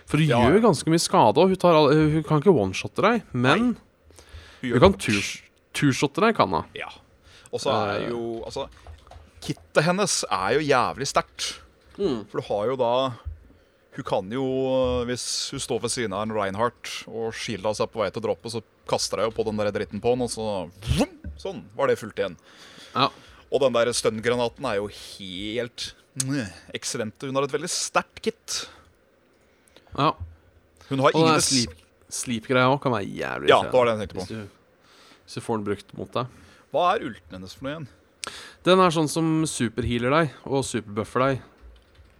For hun Ja, gjør ganske mye skade, og hun, tar all, hun kan ikke one-shotte deg. Men Hun hun kan tur- turshotte deg, kan hun. Ja. Og så er Eh. jo Altså, kittet hennes er jo jævlig sterkt. For du har jo da Hun kan jo, hvis hun står ved siden av en Reinhardt og Shielda seg på vei til å droppe, så kaster hun jo på den der dritten på han, og så vroom, Sånn var det fullt igjen. Ja. Og den der stun-granaten er jo helt eksellent. Hun har et veldig sterkt kit. ja. Hun har Og ingen sleep- sleep-greia òg kan være jævlig Ja, det var det jeg tenkte på. Hvis du, hvis du får den brukt mot deg. Hva er ulten hennes for noe igjen? Den er sånn som superhealer deg og superbuffer deg.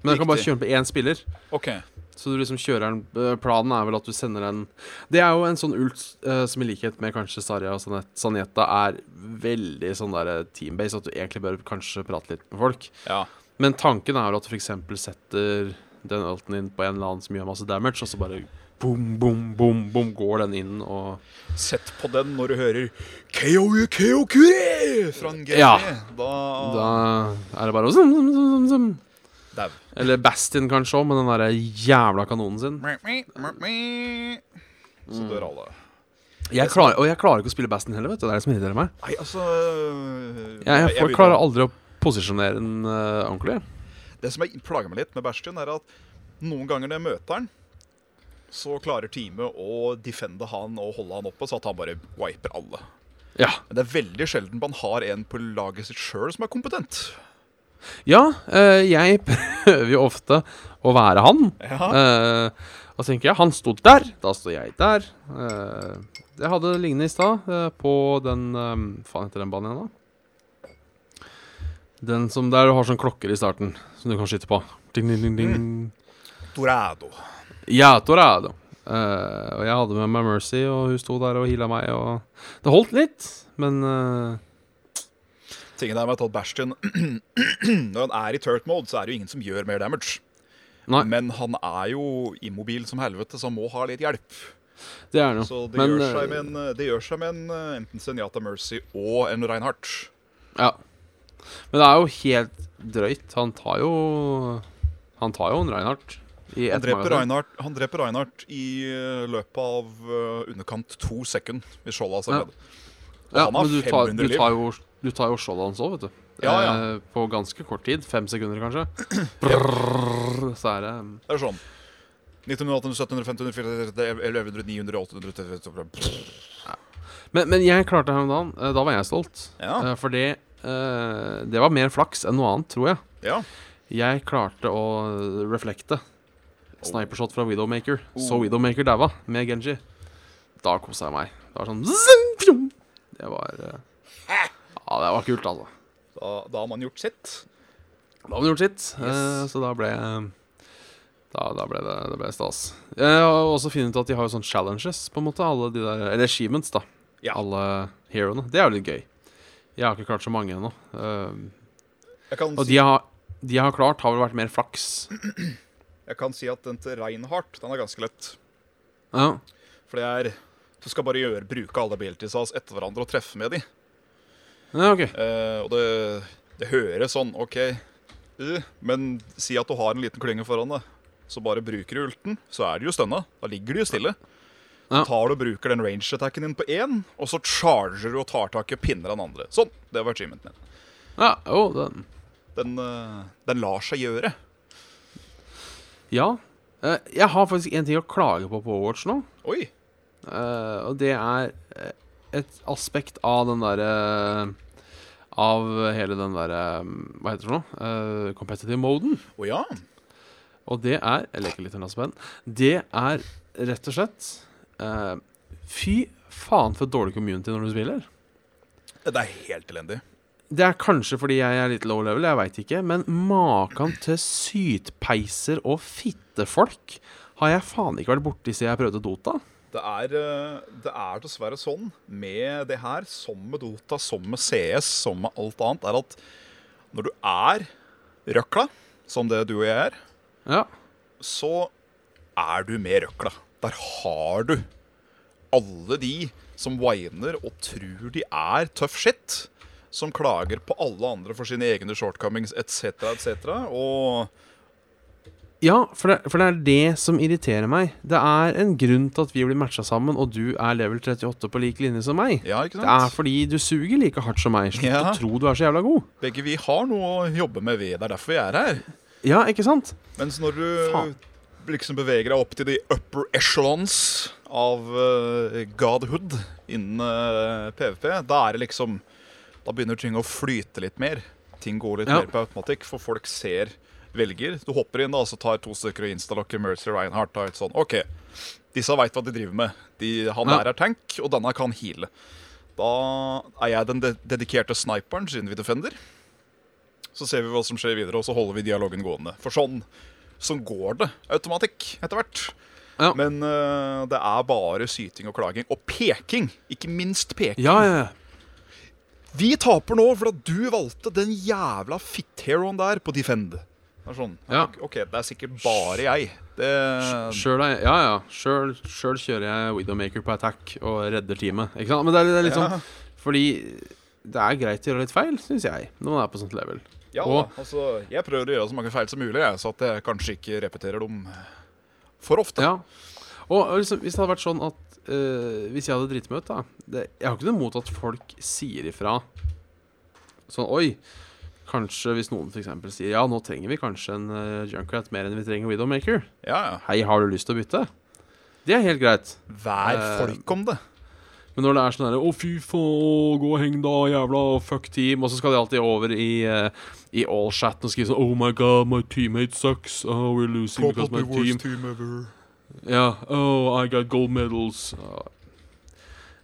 Men den kan bare Riktig. kjøre på én spiller. OK. Så du liksom kjører den eh, Planen er vel at du sender en Det er jo en sånn ult uh, som i likhet med kanskje Sarja og Sanjeta er veldig sånn der teambase, at du egentlig bør kanskje prate litt med folk. Ja. Men tanken er vel at du f.eks. setter den ulten inn på en eller annen som gjør masse damage, og så bare boom, boom, boom, boom, går den inn og Sett på den når du hører KO, KO, Kure fra en GP. Ja. Da, Da er det bare sånn, sånn, sånn, zum, zum. Dau. Eller Bastion kanskje òg, med den der jævla kanonen sin. Så dør alle. Jeg klarer, og jeg klarer ikke å spille Bastion heller, vet du. Det er det som irriterer meg. Nei, altså Jeg, jeg, jeg klarer aldri å posisjonere den eh, ordentlig. Det som jeg plager meg litt med Bastion, er at noen ganger når jeg møter han, så klarer teamet å defende han og holde han oppe, så at han bare wiper alle. Ja. Men det er veldig sjelden man har en på laget sitt sjøl som er kompetent. Ja, eh, jeg prøver jo ofte å være han. Ja. Eh, og så tenker jeg han sto der, da står jeg der. Eh, jeg hadde det lignende i stad, på den Faen heter den banen igjen, da? Den som der du har sånn klokker i starten, som du kan skyte på. Ding, ding, ding, ding. Dorado. Ja, Torado. Uh, og jeg hadde med meg Mercy, og hun sto der og heala meg. Og det holdt litt, men eh, Tingen er med at Bastion Når han er i turret mode, så er det jo ingen som gjør mer damage. Nei, Men han er jo immobil som helvete, så han må ha litt hjelp. det er noe. Så det, Men gjør, seg eh, med en, det gjør seg med en eh, enten Senjata Mercy og en Reinhardt. Ja. Men det er jo helt drøyt. Han tar jo Han tar jo en Reinhardt i Han dreper. Reinhardt, han dreper Reinhardt i eh, løpet av underkant to sekunder hvis skjoldet er Ja. Ja, han har men du tar, 500 liv. tar jo Du tar jo skjoldet hans òg, vet du. Ja, ja. Eh, på ganske kort tid. Fem sekunder, kanskje. Brrr, så er det Det er sånn 1900, 1700, 1500, 400, 1100, 900, 800 men, men jeg klarte det her om dagen. Eh, Da var jeg stolt. Ja. Eh, for det eh, Det var mer flaks enn noe annet, tror jeg. ja. Jeg klarte å reflekte. Snipershot fra Widowmaker. Så Oh. Widowmaker daua med Genji. Da kosa jeg meg. Det var sånn. Det var eh, Ja, det var kult, altså. Da, da har man gjort sitt. Da har man gjort sitt. Yes. Eh, så da ble Da, da ble det, det ble stas. Jeg har også funnet ut at de har jo sånne challenges, på en måte. Alle de der Eller achievements, da. Ja. Alle heroene. Det er jo litt gøy. Jeg har ikke klart så mange ennå. Uh, og si, de har, de har klart, har vel vært mer flaks. jeg kan si at den til Reinhardt den er ganske lett. Ja. For det er Du skal bare gjøre, bruke alle abilities hans etter hverandre og treffe med de. Ja, okay. uh, og det, det høres sånn OK uh, Men si at du har en liten klynge foran deg, så bare bruker du ulten, så er du jo stønna. Da ligger du jo stille. Ja. Tar du og bruker den range-attacken din på én, og så charger du og tar tak i og pinner den andre. Sånn. Det var achievementen din. Ja, jo, den Den, uh, den lar seg gjøre. Ja. Eh, jeg har faktisk en ting å klage på på Overwatch nå. Oi. Uh, og det er et aspekt av den derre Av hele den derre Hva heter det for noe? Uh, competitive moden. Å ja. Og det er Jeg leker litt med. Det er rett og slett uh, Fy faen for dårlig community når du spiller. Det er helt elendig. Det er kanskje fordi jeg er litt low level, jeg veit ikke. Men maken til sytpeiser og fittefolk har jeg faen ikke vært borti siden jeg prøvde Dota. Det er, eh, det er dessverre sånn med det her, som med Dota, som med CS, som med alt annet, er at når du er røkla, som det du og jeg er, Ja. så er du med røkla. Der har du alle de som whiner og tror de er tøff shit. Som klager på alle andre for sine egne shortcomings etc., etc. Og Ja, for det, for det er det som irriterer meg. Det er en grunn til at vi blir matcha sammen, og du er level 38 på lik linje som meg. ja, ikke sant? Det er fordi du suger like hardt som meg. Slutt Ja. å tro du er så jævla god. Begge vi har noe å jobbe med, ved. Det er derfor vi er her. Ja, ikke sant? Mens når du Faen. liksom beveger deg opp til de upper echelons av uh, godhood innen uh, PVP, da er det liksom Da begynner ting å flyte litt mer. Ting går litt Ja. mer på automatikk, for folk ser velger. Du hopper inn da, og så tar to stykker og instalokker Mercy Reinhardt. Da et sånn, OK, disse veit hva de driver med. De, han der er tank, og denne kan heale. Da er jeg den de dedikerte sniperen, siden vi defender. Så ser vi hva som skjer videre, og så holder vi dialogen gående. For sånn, sånn går det automatikk etter hvert. Ja. Men uh, det er bare syting og klaging. Og peking! Ikke minst peking. Ja, ja, ja. Vi taper nå fordi du valgte den jævla fit-heroen der på Defend. Det er sånn, Ja. OK, det er sikkert bare jeg. Det, Sjøl Ja, ja. Sjøl sjøl kjører jeg Widowmaker på attack og redder teamet. Ikke sant? Men det er, det er litt Ja. sånn Fordi det er greit å gjøre litt feil, syns jeg, når man er på sånt level. ja, Og- altså, jeg prøver å gjøre så mange feil som mulig, jeg, så at jeg kanskje ikke repeterer dem for ofte. Ja. Og liksom, hvis det hadde vært sånn at øh, Hvis jeg hadde drittmøte, da det, Jeg har ikke noe imot at folk sier ifra. Sånn Oi. Kanskje hvis noen eksempel sier Ja, nå trenger vi kanskje en uh, Junkrat mer enn vi trenger Widowmaker. Ja, ja. Hei, har du lyst til å bytte? Det er helt greit. Vær Eh, folk om det. Men når det er sånn herre Å, fy faen, gå og heng da, jævla fuck team. Og så skal de alltid over i, uh, i all-chat og skrive sånn Oh my god, my teammate sucks. Oh, we're losing because my team team ever. Ja, oh, I got gold medals. Uh,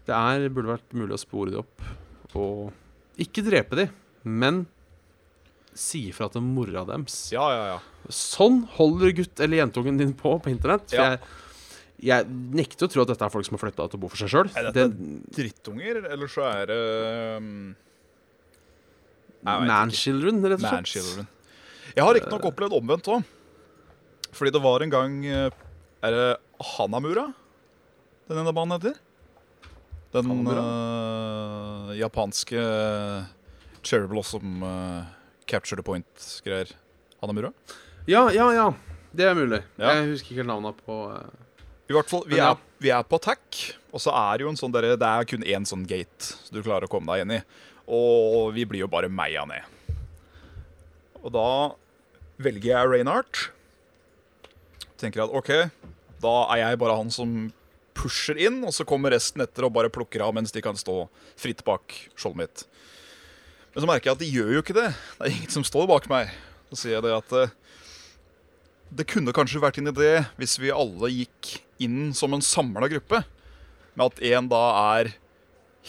Det er, burde vært mulig å spore de opp. Og ikke drepe de, men si fra til mora deres. Ja, ja, ja. Sånn holder gutt eller jentungen din på på internett. For Ja. jeg, jeg nekter å tro at dette er folk som har flytta til å bo for seg sjøl. Er dette drittunger, eller så er det um. Man-children, rett og slett. Man-children. Jeg har riktignok opplevd omvendt òg. Fordi det var en gang eh, Er det Hanamura den ene banen heter? Den uh, japanske Cherry Blossom eh, Capture the Point-greier. Hanamura? Ja, ja, ja. Det er mulig. Ja. Jeg husker ikke navnet på uh... I hvert fall, vi, er, vi er på attack, og så er det jo en sånn der, Det er kun én sånn gate så du klarer å komme deg inn i. Og vi blir jo bare meia ned. Og da velger jeg Reinhardt. Tenker at OK, da er jeg bare han som pusher inn, og så kommer resten etter og bare plukker av mens de kan stå fritt bak skjoldet mitt. Men så merker jeg at de gjør jo ikke det. Det er ingen som står bak meg. Så sier jeg det at eh, det kunne kanskje vært en idé hvis vi alle gikk inn som en samla gruppe. Med at én da er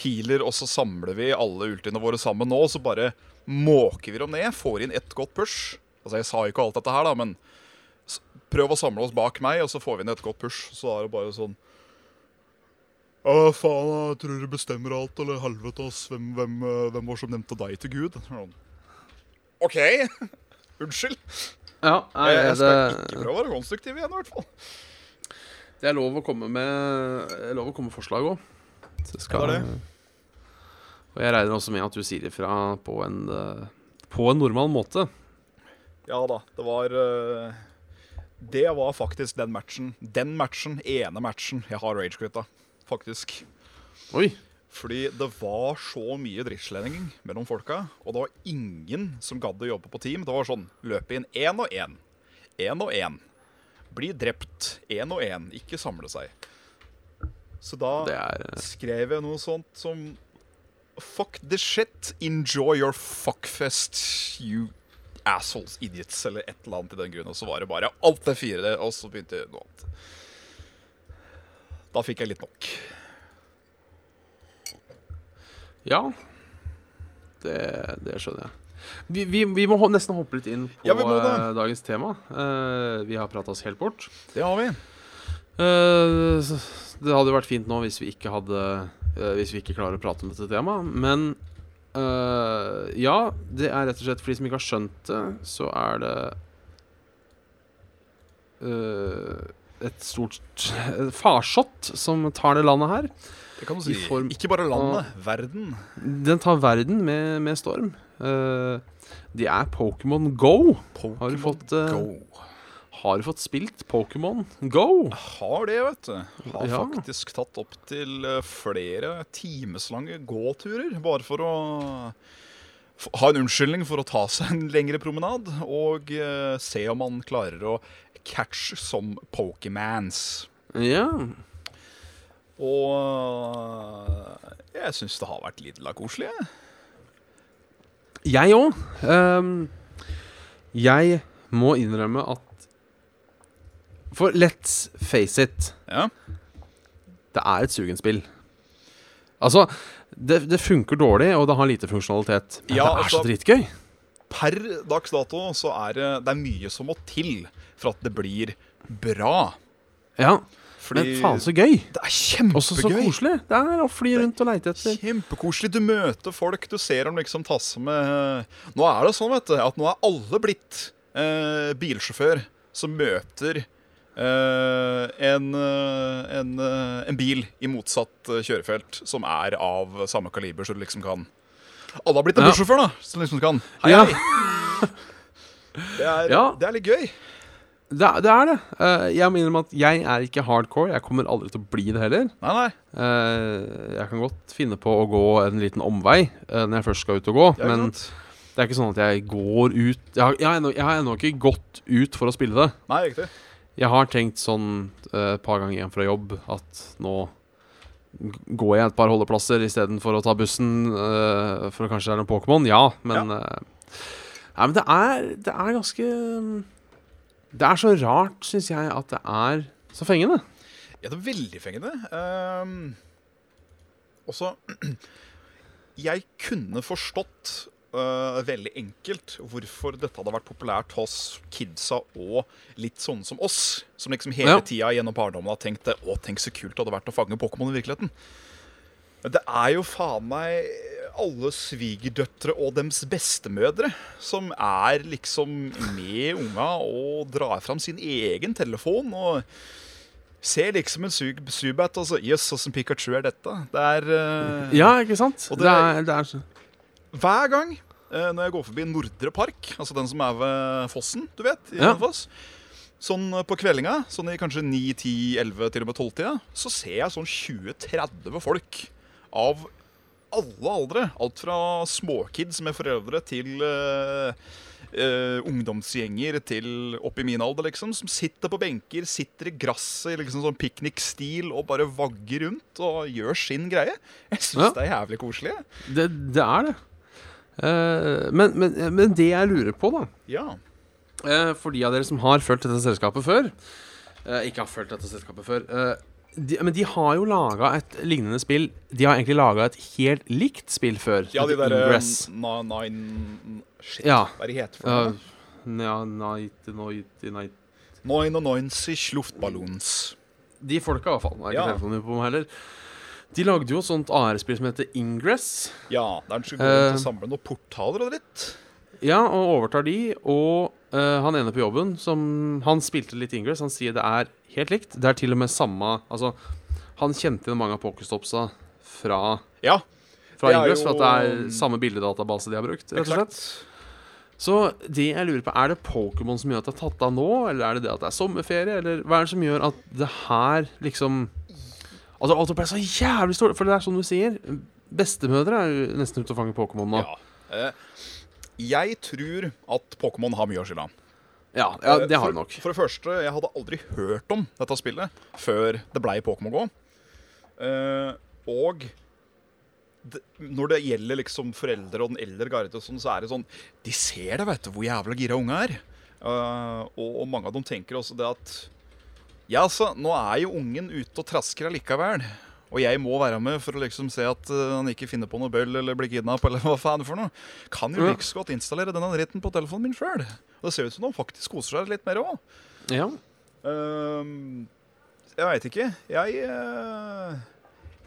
healer, og så samler vi alle ultiene våre sammen nå. Og så bare måker vi dem ned, får inn ett godt push. Altså Jeg sa ikke alt dette her, da, men prøv å samle oss bak meg, og så får vi inn et godt push. Så er det bare sånn Å, faen, jeg tror du bestemmer alt, eller helvete, ass. Hvem, hvem, eh, hvem var som nevnte deg til Gud? Sånn. OK. Unnskyld. Ja, nei, Jeg, jeg det, skal ikke prøve å være konstruktiv igjen, i hvert fall. det er lov å komme med det lov å komme med forslag òg. Ja, det er Og jeg regner også med at du sier ifra på en eh, På en normal måte. Ja da, det var eh, Det var faktisk den matchen. Den matchen, ene matchen jeg har ragequitta, faktisk. Oi. Fordi det var så mye drittslending mellom folka, og det var ingen som gadd å jobbe på team. Det var sånn løpe inn én og én. Én og én. Bli drept. Én og én. Ikke samle seg. Så da er eh, skrev jeg noe sånt som Fuck the shit. Enjoy your fuckfest, you assholes, idiots, eller et eller annet i den grunn. Og så var det bare alt det fire, og så begynte noe annet. Da fikk jeg litt nok. Ja. Det, det skjønner jeg. Vi, vi, vi må nesten hoppe litt inn på Ja, eh, dagens tema. Uh, vi har prata oss helt bort. Det har vi. Uh, det hadde vært fint nå hvis vi ikke hadde uh, Hvis vi ikke klarer å prate om dette temaet. Men ja, det er rett og slett for de som ikke har skjønt det, så er det et stort farsott som tar det landet her. Det kan du si. form Ikke bare landet, verden. Den tar verden med, med storm. Uh, de er Pokémon Go. Har du fått, uh, Go. Har du fått spilt Pokémon Go? Har det, vet du. Har Ja. faktisk tatt opp til eh, flere timeslange gåturer. Bare for å ha en unnskyldning for å ta seg en lengre promenad. Og eh, se om han klarer å catch som Pokémans. Ja. Og eh, jeg syns det har vært litt koselig. jeg. Jeg òg. jeg må innrømme at For let's face it, Ja. det er et sugenspill. Altså, det, det funker dårlig, og det har lite funksjonalitet. Men Ja, det er altså- så dritgøy. Per dags dato så er det, det er mye som må til for at det blir bra. Ja, Fordi Men faen så gøy. det er kjempegøy. Også så koselig. Det er å fly rundt og leite etter. Kjempekoselig. Du møter folk, du ser dem liksom tasse med Nå er det sånn, vet du, at nå er alle blitt eh, bilsjåfør som møter en, eh, en, eh, en bil i motsatt eh, kjørefelt som er av samme kaliber, så du liksom kan Alle har blitt en Ja. bussjåfør, da, som liksom kan Hei, Ja. hei. Det er, Ja. det er litt gøy. Det, er- det er det. Eh, jeg må innrømme at jeg er ikke hardcore. Jeg kommer aldri til å bli det heller. Nei, nei. Eh, jeg kan godt finne på å gå en liten omvei eh, når jeg først skal ut og gå, Det er men sant. det er ikke sånn at jeg går ut Jeg har, jeg jeg har ennå ikke gått ut for å spille det. Nei, riktig. Jeg har tenkt sånn eh, et par ganger hjem fra jobb at nå går jeg et par holdeplasser istedenfor å ta bussen eh, for å kanskje det er noen Pokémon. Ja, men eh, Nei, men det er, det er ganske Det er så rart, syns jeg, at det er så fengende. Ja, det er veldig fengende. Um, også Jeg kunne forstått øh, veldig enkelt hvorfor dette hadde vært populært hos kidsa og litt sånne som oss, som liksom hele Ja. tida gjennom barndommen har tenkt Å, tenk så kult det hadde vært å fange Pokémon i virkeligheten. Det er jo faen meg alle svigerdøtre og dems bestemødre som er liksom med unga og drar fram sin egen telefon og ser liksom en Zubat og så Jøss, åssen Pikachu er dette? Det er uh, Ja, ikke sant? Det, det- er, det er så Hver gang eh, når jeg går forbi Nordre Park, altså den som er ved fossen, du vet, i Ja. Hønefoss, sånn eh, på kveldinga, sånn i kanskje 9, 10, 11, til og med 12-tida, så ser jeg sånn 20-30 folk av alle aldre. Alt fra småkids med foreldre til eh, Uh, ungdomsgjenger til opp i min alder, liksom, som sitter på benker, sitter i gresset i liksom sånn piknikstil og bare vagger rundt og gjør sin greie. Jeg syns Ja. det er jævlig koselig. Det, det er det. Eh, men, men, men det jeg lurer på, da Ja. eh, For de av dere som har fulgt dette selskapet før eh, Ikke har fulgt dette selskapet før de, Men de har jo laga et lignende spill. De har egentlig laga et helt likt spill før. Ja, de derre nine Shit, Ja. hva er de heter for noe? ja, night, night, night. 99 luftballons. De folka, i hvert fall. Det er ikke Ja. telefonen på meg heller. De lagde jo et sånt AR-spill som heter Ingress. Ja, der skal gå rundt Eh. og samle noen portaler og dritt. Ja, og overtar de. Og uh, han ene på jobben, som Han spilte litt Ingress, han sier det er helt likt. Det er til og med samme Altså, han kjente igjen mange av Pokestopsa fra, Ja, fra Ingress, jo- for at det er samme bildedatabase de har brukt. rett og slett. Så det jeg lurer på, er det Pokémon som gjør at det er tatt av nå, eller er det det at det er sommerferie, eller hva er det som gjør at det her liksom Altså, alt ble så jævlig stort, for det er sånn du sier. Bestemødre er jo nesten ute og fanger Pokémon nå. Ja. Eh, jeg tror at Pokémon har mye å skylde. Ja, ja, det har for, nok. For det første, jeg hadde aldri hørt om dette spillet før det blei Pokémon GO. Eh, og det, når det gjelder liksom foreldre og den eldre garde, sånn, så er det sånn De ser det, vet du, hvor jævla gira unga er. Eh, og, og mange av dem tenker også det at Ja, altså, nå er jo ungen ute og trasker allikevel. Og jeg må være med for å liksom se at eh, han ikke finner på noe bøll eller blir kidnappa eller hva faen for noe. Kan jo Ja. like godt installere denne dritten på telefonen min sjøl. Det ser ut som de faktisk koser seg litt mer òg. Ja. Uh, Jeg veit ikke. Jeg uh,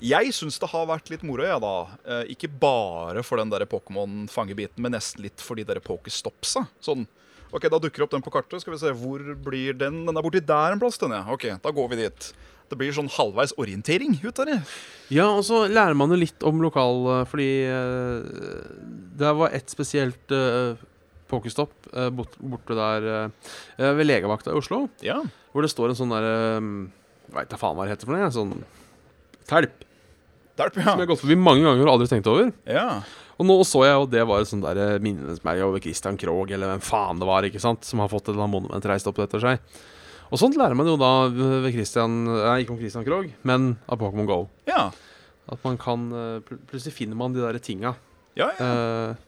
Jeg syns det har vært litt moro, jeg, da. Eh, ikke bare for den der Pokémon-fangebiten, men nesten litt for de der Pokestopsa. Sånn OK, da dukker opp den på kartet. Skal vi se, hvor blir den? Den er borti der en plass, den, ja. OK, da går vi dit. Det blir sånn halvveis orientering ut av det. Ja, og så lærer man jo litt om lokal eh, Fordi eh, det var ett spesielt eh, borte der ved legevakta i Oslo, Ja. hvor det står en sånn derre Veit da faen hva det heter for noe. Sånn telp. Derp, Som jeg har gått forbi mange ganger og aldri tenkt over. ja. Og nå så jeg jo det var et sånt der eh, minnesmerke over Christian Krogh, eller hvem faen det var, ikke sant, som har fått et eller annet monument reist opp etter seg. Og sånt lærer man jo da ved Christian Nei, ikke om Christian Krogh, men av Pokémon GO. Ja. At man kan eh, pl Plutselig finner man de der tinga. Ja, ja. Uh,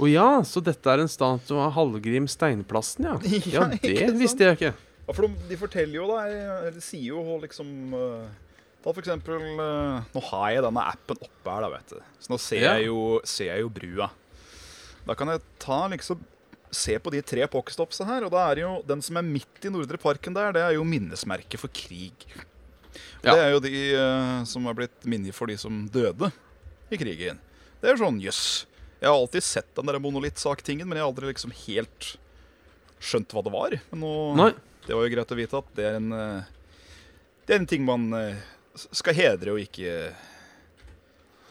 og ja, så dette er en statue av Hallgrim Steinplassen, ja. Ja, det visste jeg ikke. Ja, for de, de forteller jo da, eller sier jo liksom eh, Ta for eksempel eh, Nå har jeg denne appen oppe her, da, vet du. Så nå ser, Ja. jeg, jo, ser jeg jo brua. Da kan jeg ta liksom Se på de tre pockestopsa her, og da er jo den som er midt i Nordre Parken der, det er jo minnesmerket for krig. Ja. Det er jo de uh, som er blitt minnet for de som døde i krigen. Det er sånn jøss. Jeg har alltid sett den der monolittsaketingen, men jeg har aldri liksom helt skjønt hva det var. Men nå Nei. det var jo greit å vite at det er en eh, Det er en ting man skal hedre og ikke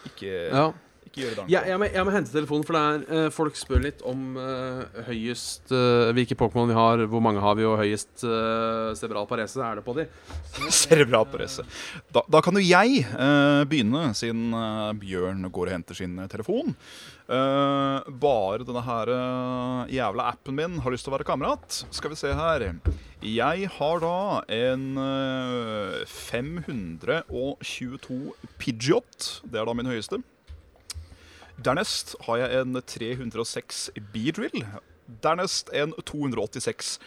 Ikke, Ja. Ikke gjøre det Ja, jeg, må, jeg må hente telefonen, for det er, eh, folk spør litt om uh, høyest uh, Hvilke Pokémon vi har, hvor mange har vi, og høyest uh, cerebral parese er det på de. Cerebral parese. Da, da kan jo jeg begynne, siden Bjørn går og henter sin telefon. Bare denne her jævla appen min har lyst til å være kamerat. Skal vi se her. Jeg har da en eh, 522 Pidgeot. Det er da min høyeste. Dernest har jeg en 306 Beedrill. Dernest en 286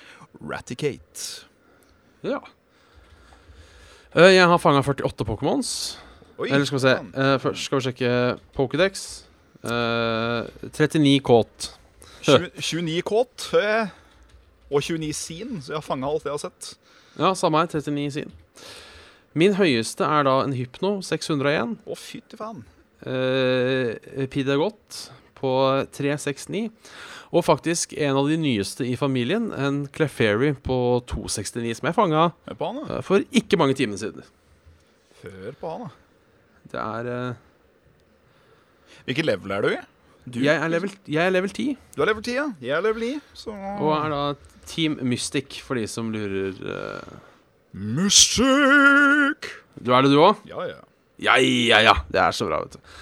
Raticate. Ja. Eh, jeg har fanga 48 Pokémons. Eller skal vi se eh, Først skal vi sjekke Pokédex. Eh, 39 kåt. 29 kåt eh, og 29 sin, så jeg har fanga alt jeg har sett. Ja, samme her. 39 sin. Min høyeste er da en Hypno 601. Å, fytti faen. Uh, Pidagot på 369. Og faktisk en av de nyeste i familien, en Clefairy på 269, som jeg fanga uh, for ikke mange timer siden. Før på han, da. Det er uh, Hvilket level er du i? Du, jeg, er level, jeg er level 10, Du er level 10, ja. Jeg er level 9. Så og er da Team Mystic, for de som lurer. Uh, Mystic! du er det, du òg? Ja, ja. Ja, ja, ja. Det er så bra, vet du.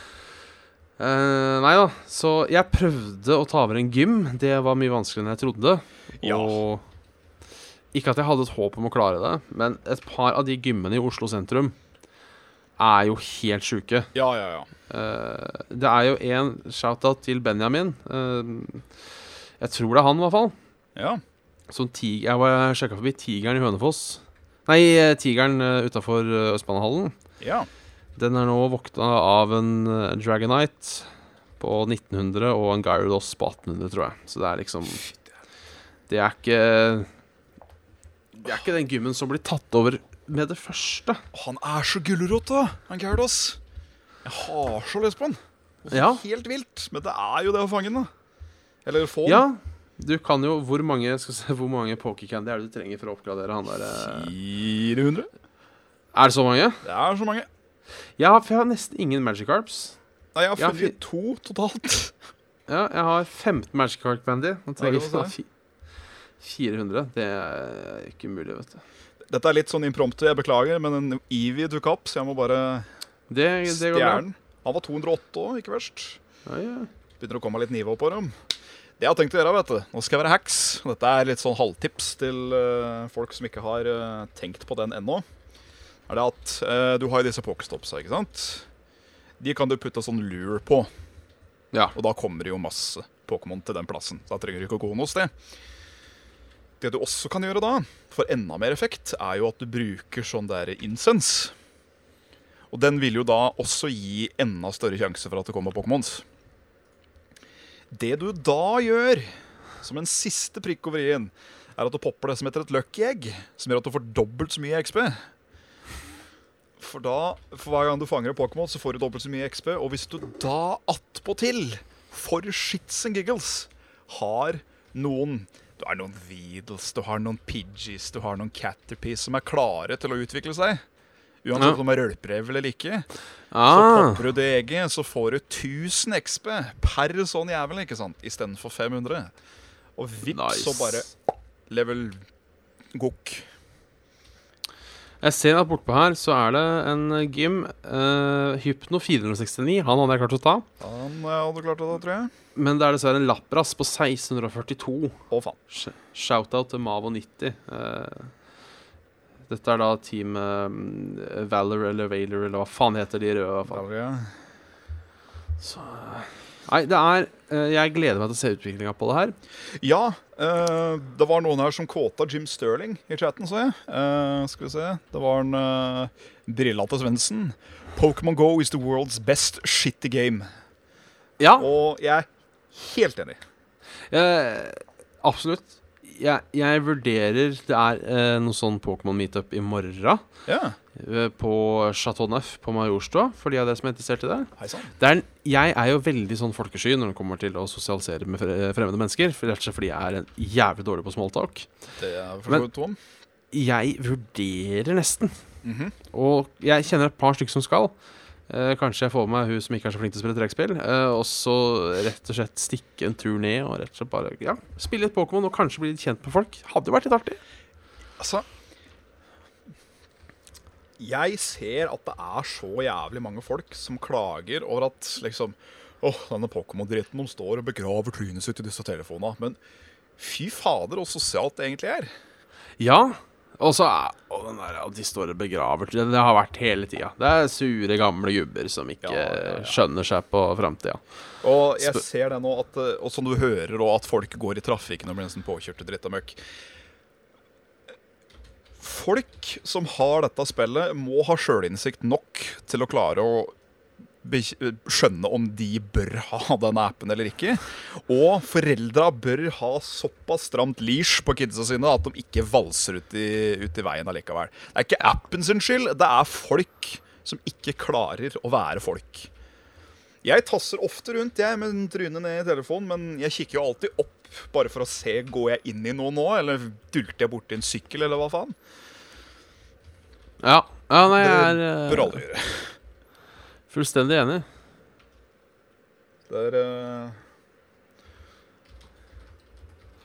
Uh, nei da. Så jeg prøvde å ta over en gym. Det var mye vanskeligere enn jeg trodde. Ja. Og ikke at jeg hadde et håp om å klare det, men et par av de gymmene i Oslo sentrum er jo helt sjuke. Ja, ja, ja. Uh, det er jo en shout-out til Benjamin. Uh, jeg tror det er han, i hvert fall. Ja. Som tig jeg var sjekka forbi Tigeren i Hønefoss. Nei, Tigeren utafor Østbanehallen. ja. Den er nå vokta av en eh, Dragonite på 1900 og en Gyarados på 1800, tror jeg. Så det er liksom Det er ikke Det er ikke den gymmen som blir tatt over med det første. Han er så gulrot, da, han Gyarados. Jeg har så lyst på han. Ja. Helt vilt. Men det er jo det å fange den, da. Eller få den. Ja, du kan jo Hvor mange skal se, hvor mange pokercandy er det du trenger for å oppgradere han der eh? 400. Er det så mange? Det er så mange. Jeg har, for jeg har nesten ingen Magikarps. Nei, jeg har Ja, funnet to totalt. Ja, jeg har 15 Magikarp Bandy. Nå trenger jeg det må fi- 400. Det er ikke mulig, vet du. Dette er litt sånn impromptu, jeg beklager, men en Evie dukka opp, så jeg må bare Det, det går bra. stjerne den. Han var 208 òg, ikke verst. Ja, ja. Begynner å komme litt nivå på dem. Det jeg har tenkt å gjøre, vet du Nå skal jeg være hacks. Dette er litt sånn halvtips til eh, folk som ikke har eh, tenkt på den ennå. Er det at eh, Du har jo disse pokestopsa, ikke sant? De kan du putte sånn lure på, ja. og da kommer det jo masse Pokémon til den plassen. Så da trenger du ikke å gå noe sted. Det du også kan gjøre da, for enda mer effekt, er jo at du bruker sånn der incense. Og den vil jo da også gi enda større sjanse for at det kommer Pokémons. Det du da gjør, som en siste prikk over i-en, er at du popper det som heter et lucky egg, som gjør at du får dobbelt så mye XP. For da, for hver gang du fanger en Pokémon, så får du dobbelt så mye XP. Og hvis du da attpåtil, for shits and giggles, har noen Du har noen Weedles, du har noen Pidgeys, du har noen Caterpies som er klare til å utvikle seg. Uansett om de er rølprev eller ikke. Så Ah, popper du det egget, så får du 1000 XP per sånn jævel, ikke sant? Istedenfor 500. Og vips, Nice. så bare level gokk. Jeg ser at bortpå her så er det en gym. Uh, Hypno 469. Han hadde jeg klart å ta. Han eh, hadde klart å det, tror jeg. Men det er dessverre en Lapras på 1642. Å, faen. Sh- Shoutout til Mavo90. Uh, dette er da team uh, Valor eller Valor eller hva faen heter de røde. Valor, ja. Så, eh, nei, det er eh, Jeg gleder meg til å se utviklinga på det her. Ja, eh, det var noen her som kåta Jim Sterling i chatten, så jeg. Eh, skal vi se. Det var en uh, til Svendsen. Pokémon Go is the world's best shitty game. Ja, Og jeg er helt enig. eh, absolutt. Jeg, jeg vurderer Det er eh, noe sånn Pokémon meetup i morgen. Ja, eh, På Chateau Neuf på Majorstua, for de av dere som er interessert i det. er, en- jeg er jo veldig sånn folkesky når det kommer til å sosialisere med fremmede mennesker. For rett og slett fordi jeg er en jævlig dårlig på smalltalk. Det er for Men- Tom. Jeg vurderer nesten. Mhm. Og jeg kjenner et par stykker som skal. Eh, kanskje jeg får med meg hun som ikke er så flink til å spille trekkspill. Eh, og så rett og slett stikke en tur ned og rett og slett bare ja, spille litt Pokémon og kanskje bli litt kjent med folk. Hadde jo vært litt artig. Altså Jeg ser at det er så jævlig mange folk som klager over at liksom Åh, denne Pokémon-dritten, de står og begraver trynet sitt i disse telefonene. Men fy fader, så sosialt det egentlig er. Ja. Og så og den der, de står og begraver Det, har vært hele tida. Det er sure, gamle gubber som ikke Ja, ja, ja. skjønner seg på framtida. Og jeg ser det nå, at, eh, og som du hører, òg, at folk går i trafikken og blir nesten påkjørt til dritt og møkk. Folk som har dette spillet, må ha sjølinnsikt nok til å klare å skjønne om de bør ha denne appen eller ikke. Og foreldra bør ha såpass stramt leash på kidsa sine at de ikke valser ut i, ut i veien allikevel. Det er ikke appen sin skyld, det er folk som ikke klarer å være folk. Jeg tasser ofte rundt jeg med trynet ned i telefonen, men jeg kikker jo alltid opp bare for å se går jeg inn i noe nå, eller dulter jeg borti en sykkel, eller hva faen. Ja. ja, nei, jeg er Det bør alle gjøre. Fullstendig enig. Det er eh,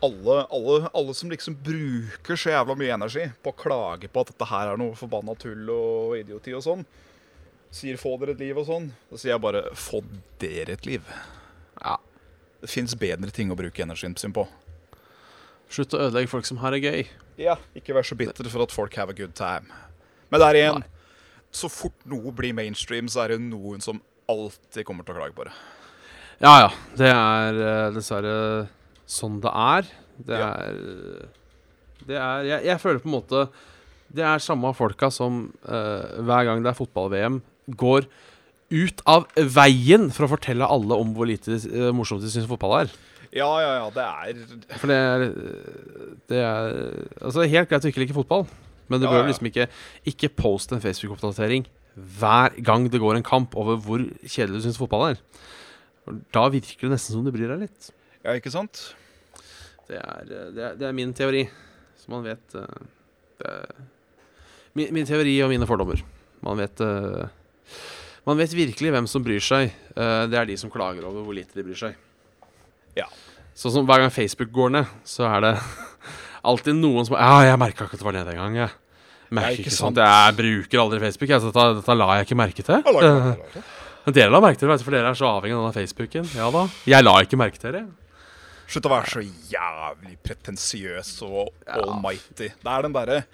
alle, alle, alle som liksom bruker så jævla mye energi på å klage på at dette her er noe forbanna tull og idioti og sånn, sier 'få dere et liv' og sånn, da sier jeg bare 'få dere et liv'. Ja. Det fins bedre ting å bruke energien sin på. Slutt å ødelegge folk som har det gøy. Ja, ikke vær så bitter for at folk have a good time. Men der igjen, så fort noe blir mainstream, så er det noen som alltid kommer til å klage på det. Ja ja. Det er eh, dessverre sånn det er. Det Ja. er Det er jeg, jeg føler på en måte Det er samme folka som uh, hver gang det er fotball-VM, går ut av veien for å fortelle alle om hvor lite uh, morsomt de syns fotball er. Ja, ja, ja, det er For det er Det er Altså, helt greit å ikke like fotball, men du Ja, bør liksom ikke Ikke poste en Facebook-oppdatering hver gang det går en kamp over hvor kjedelig du syns fotball er. Da virker det nesten som du bryr deg litt. Ja, ikke sant? Det er, eh, det er, det er min teori, så man vet eh, det er min, min teori og mine fordommer. Man vet eh, Man vet virkelig hvem som bryr seg. Det er de som klager over hvor lite de bryr seg. Ja. Sånn som hver gang Facebook går ned, så er det alltid noen som Ja, jeg merka ikke at det var ned en gang, jeg. Merker Ja, ikke ikke sant. sånt. Jeg bruker aldri Facebook, jeg, så dette, dette la jeg ikke merke til. Ja, la ikke Eh, merke til. Men dere la merke til det, for dere er så avhengig av denne Facebooken. Ja da. Jeg la ikke merke til det. Slutt å være så jævlig pretensiøs og Ja. almighty. Det er den derre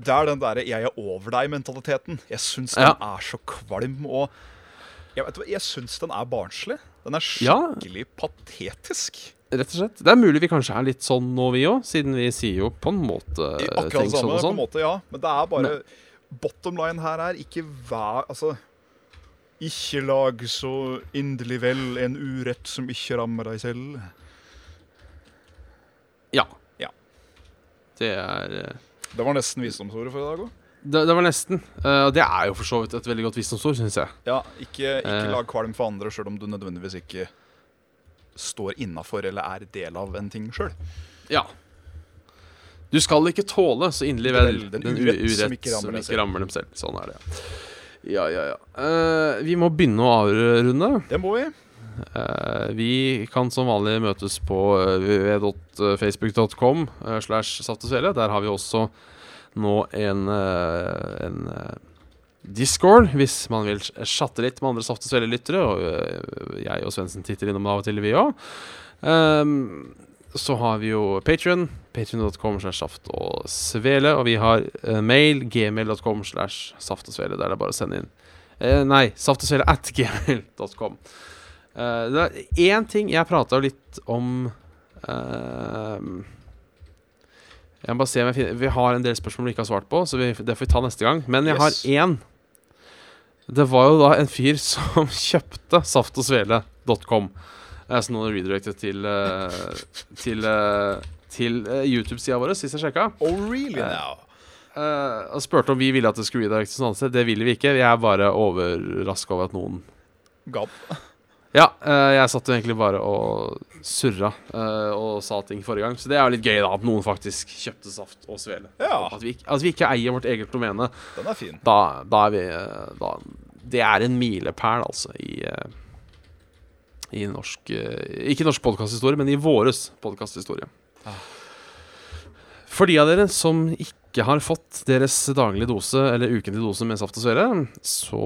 Det er den derre 'jeg er over deg'-mentaliteten. Jeg syns den Ja. er så kvalm og Jeg, vet, jeg syns den er barnslig. Den er Ja. skikkelig patetisk. Rett og slett. Det er mulig vi kanskje er litt sånn nå, vi òg, siden vi sier jo på en måte I Akkurat ting det sånn samme, og på en sånn. måte, ja. Men det er bare Bottom line her er ikke vær Altså Ikke lag så inderlig vel en urett som ikke rammer deg selv. Ja. Ja. Det er eh, Det var nesten visdomsordet for i dag òg. Det, det var nesten. Eh, Og det er jo for så vidt et veldig godt visdomsord, syns jeg. Ja, ikke, ikke Eh. lag kvalm for andre sjøl om du nødvendigvis ikke står innafor eller er del av en ting sjøl. Ja. Du skal ikke tåle så inderlig vel den urett urett som som ikke ikke, rammer deg selv. rammer dem selv. Sånn er det, ja. Ja, ja, ja. Uh, vi må begynne å avrunde. Det må vi. Uh, vi kan som vanlig møtes på www.facebook.com eh, slash saft. Der har vi også nå en, en Discord, hvis man vil chatte litt med andre Saft og Svele-lyttere. Og eh, jeg og Svendsen titter innom av og til, vi òg. så har vi jo Patrion. Patrion.com slash saft og svele. Og vi har eh, mail. Gmail.com slash saft og svele. Der det er bare å sende inn. Uh, nei, saft og svele at gmail.com. Uh, det er én ting Jeg prata litt om uh, Jeg må bare se om jeg finner Vi har en del spørsmål vi ikke har svart på, så vi, det får vi ta neste gang. Men jeg Yes. har én. Det var jo da en fyr som kjøpte saftogsvele.com. Eh, nå er redirected til eh, Til, eh, til YouTube-sida vår, sist jeg sjekka. Oh, really now? Eh, og spurte om vi ville at det skulle redirectes noe annet sted. Det ville vi ikke. Vi er bare overraska over at noen Gab. Ja, eh, jeg satt jo egentlig bare og surra eh, og sa ting forrige gang. Så det er jo litt gøy, da, at noen faktisk kjøpte saft og svele. Ja. At, vi, at vi ikke eier vårt eget domene. Den er fin. Da, da er vi eh, da, Det er en milepæl, altså, i I norsk Ikke norsk podkasthistorie, men i våres podkasthistorie. Ah. For de av dere som ikke har fått deres daglige dose eller ukentlige dose med saft og svele, så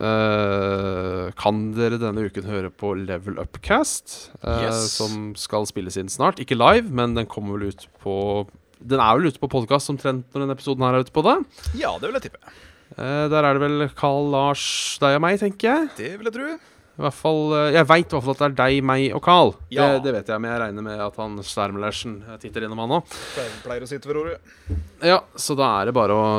eh, kan dere denne uken høre på Level Upcast, uh, Yes. som skal spilles inn snart. Ikke live, men den kommer vel ut på Den er vel ute på podkast omtrent når denne episoden her er ute på det. Ja, det vil jeg tippe. Uh, der er det vel Carl Lars, deg og meg, tenker jeg. Det vil jeg tro. I hvert fall, Jeg veit i hvert fall at det er deg, meg og Carl. Ja. Det, det vet jeg, men jeg regner med at han Stermelersen titter innom, han òg. Pleier, pleier å sitte ved roret. Ja, så da er det bare å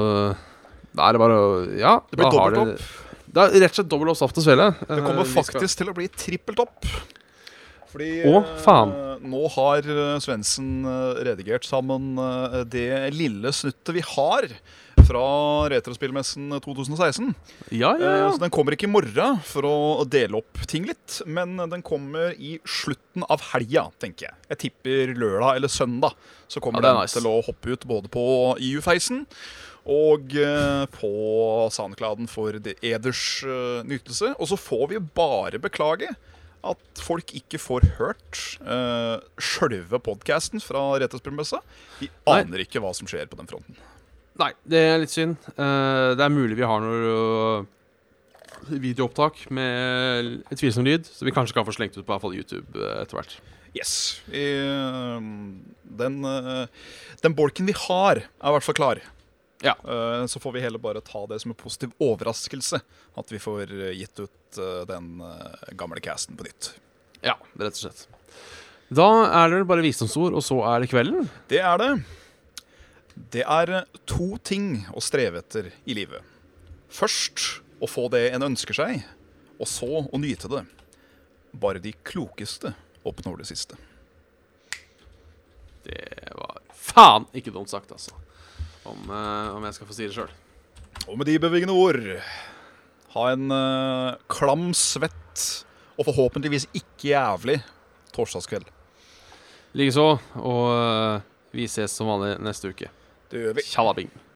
Da er det bare å Ja. Det blir da har dobbelt det- er rett og slett dobbelt opp saft og svele. Det kommer faktisk til å bli trippelt opp. Fordi Å, faen. eh, nå har uh, Svendsen eh, redigert sammen eh, det lille snuttet vi har fra Retrospillmessen 2016. Ja, ja, Eh. Så den kommer ikke i morgen for å dele opp ting litt, men den kommer i slutten av helga, tenker jeg. Jeg tipper lørdag eller søndag. Så kommer Ja, det er den nice. til å hoppe ut både på EU-feisen og eh, på Soundcladen for det eders eh, nytelse. Og så får vi bare beklage at folk ikke får hørt uh, sjølve podkasten fra Retrospillmessa. Vi aner ikke hva som skjer på den fronten. Nei, det er litt synd. Eh, det er mulig vi har noe videoopptak med tvilsom lyd, så vi kanskje kan få slengt ut på hvert fall YouTube eh, etter hvert. Yes. I, den, eh, den bolken vi har, er i hvert fall klar. Ja. Eh, så får vi heller bare ta det som en positiv overraskelse at vi får eh, gitt ut eh, den gamle casten på nytt. Ja, rett og slett. Da er det vel bare visdomsord, og så er det kvelden. Det er det. Det er to ting å streve etter i livet. Først å få det en ønsker seg, og så å nyte det. Bare de klokeste oppnår det siste. Det var faen ikke dumt sagt, altså. Om, eh, om jeg skal få si det sjøl. Og med de bevingende ord Ha en uh, klam, svett og forhåpentligvis ikke jævlig torsdagskveld. Likeså. Og uh, vi ses som vanlig neste uke. Det gjør vi. Tjallabing.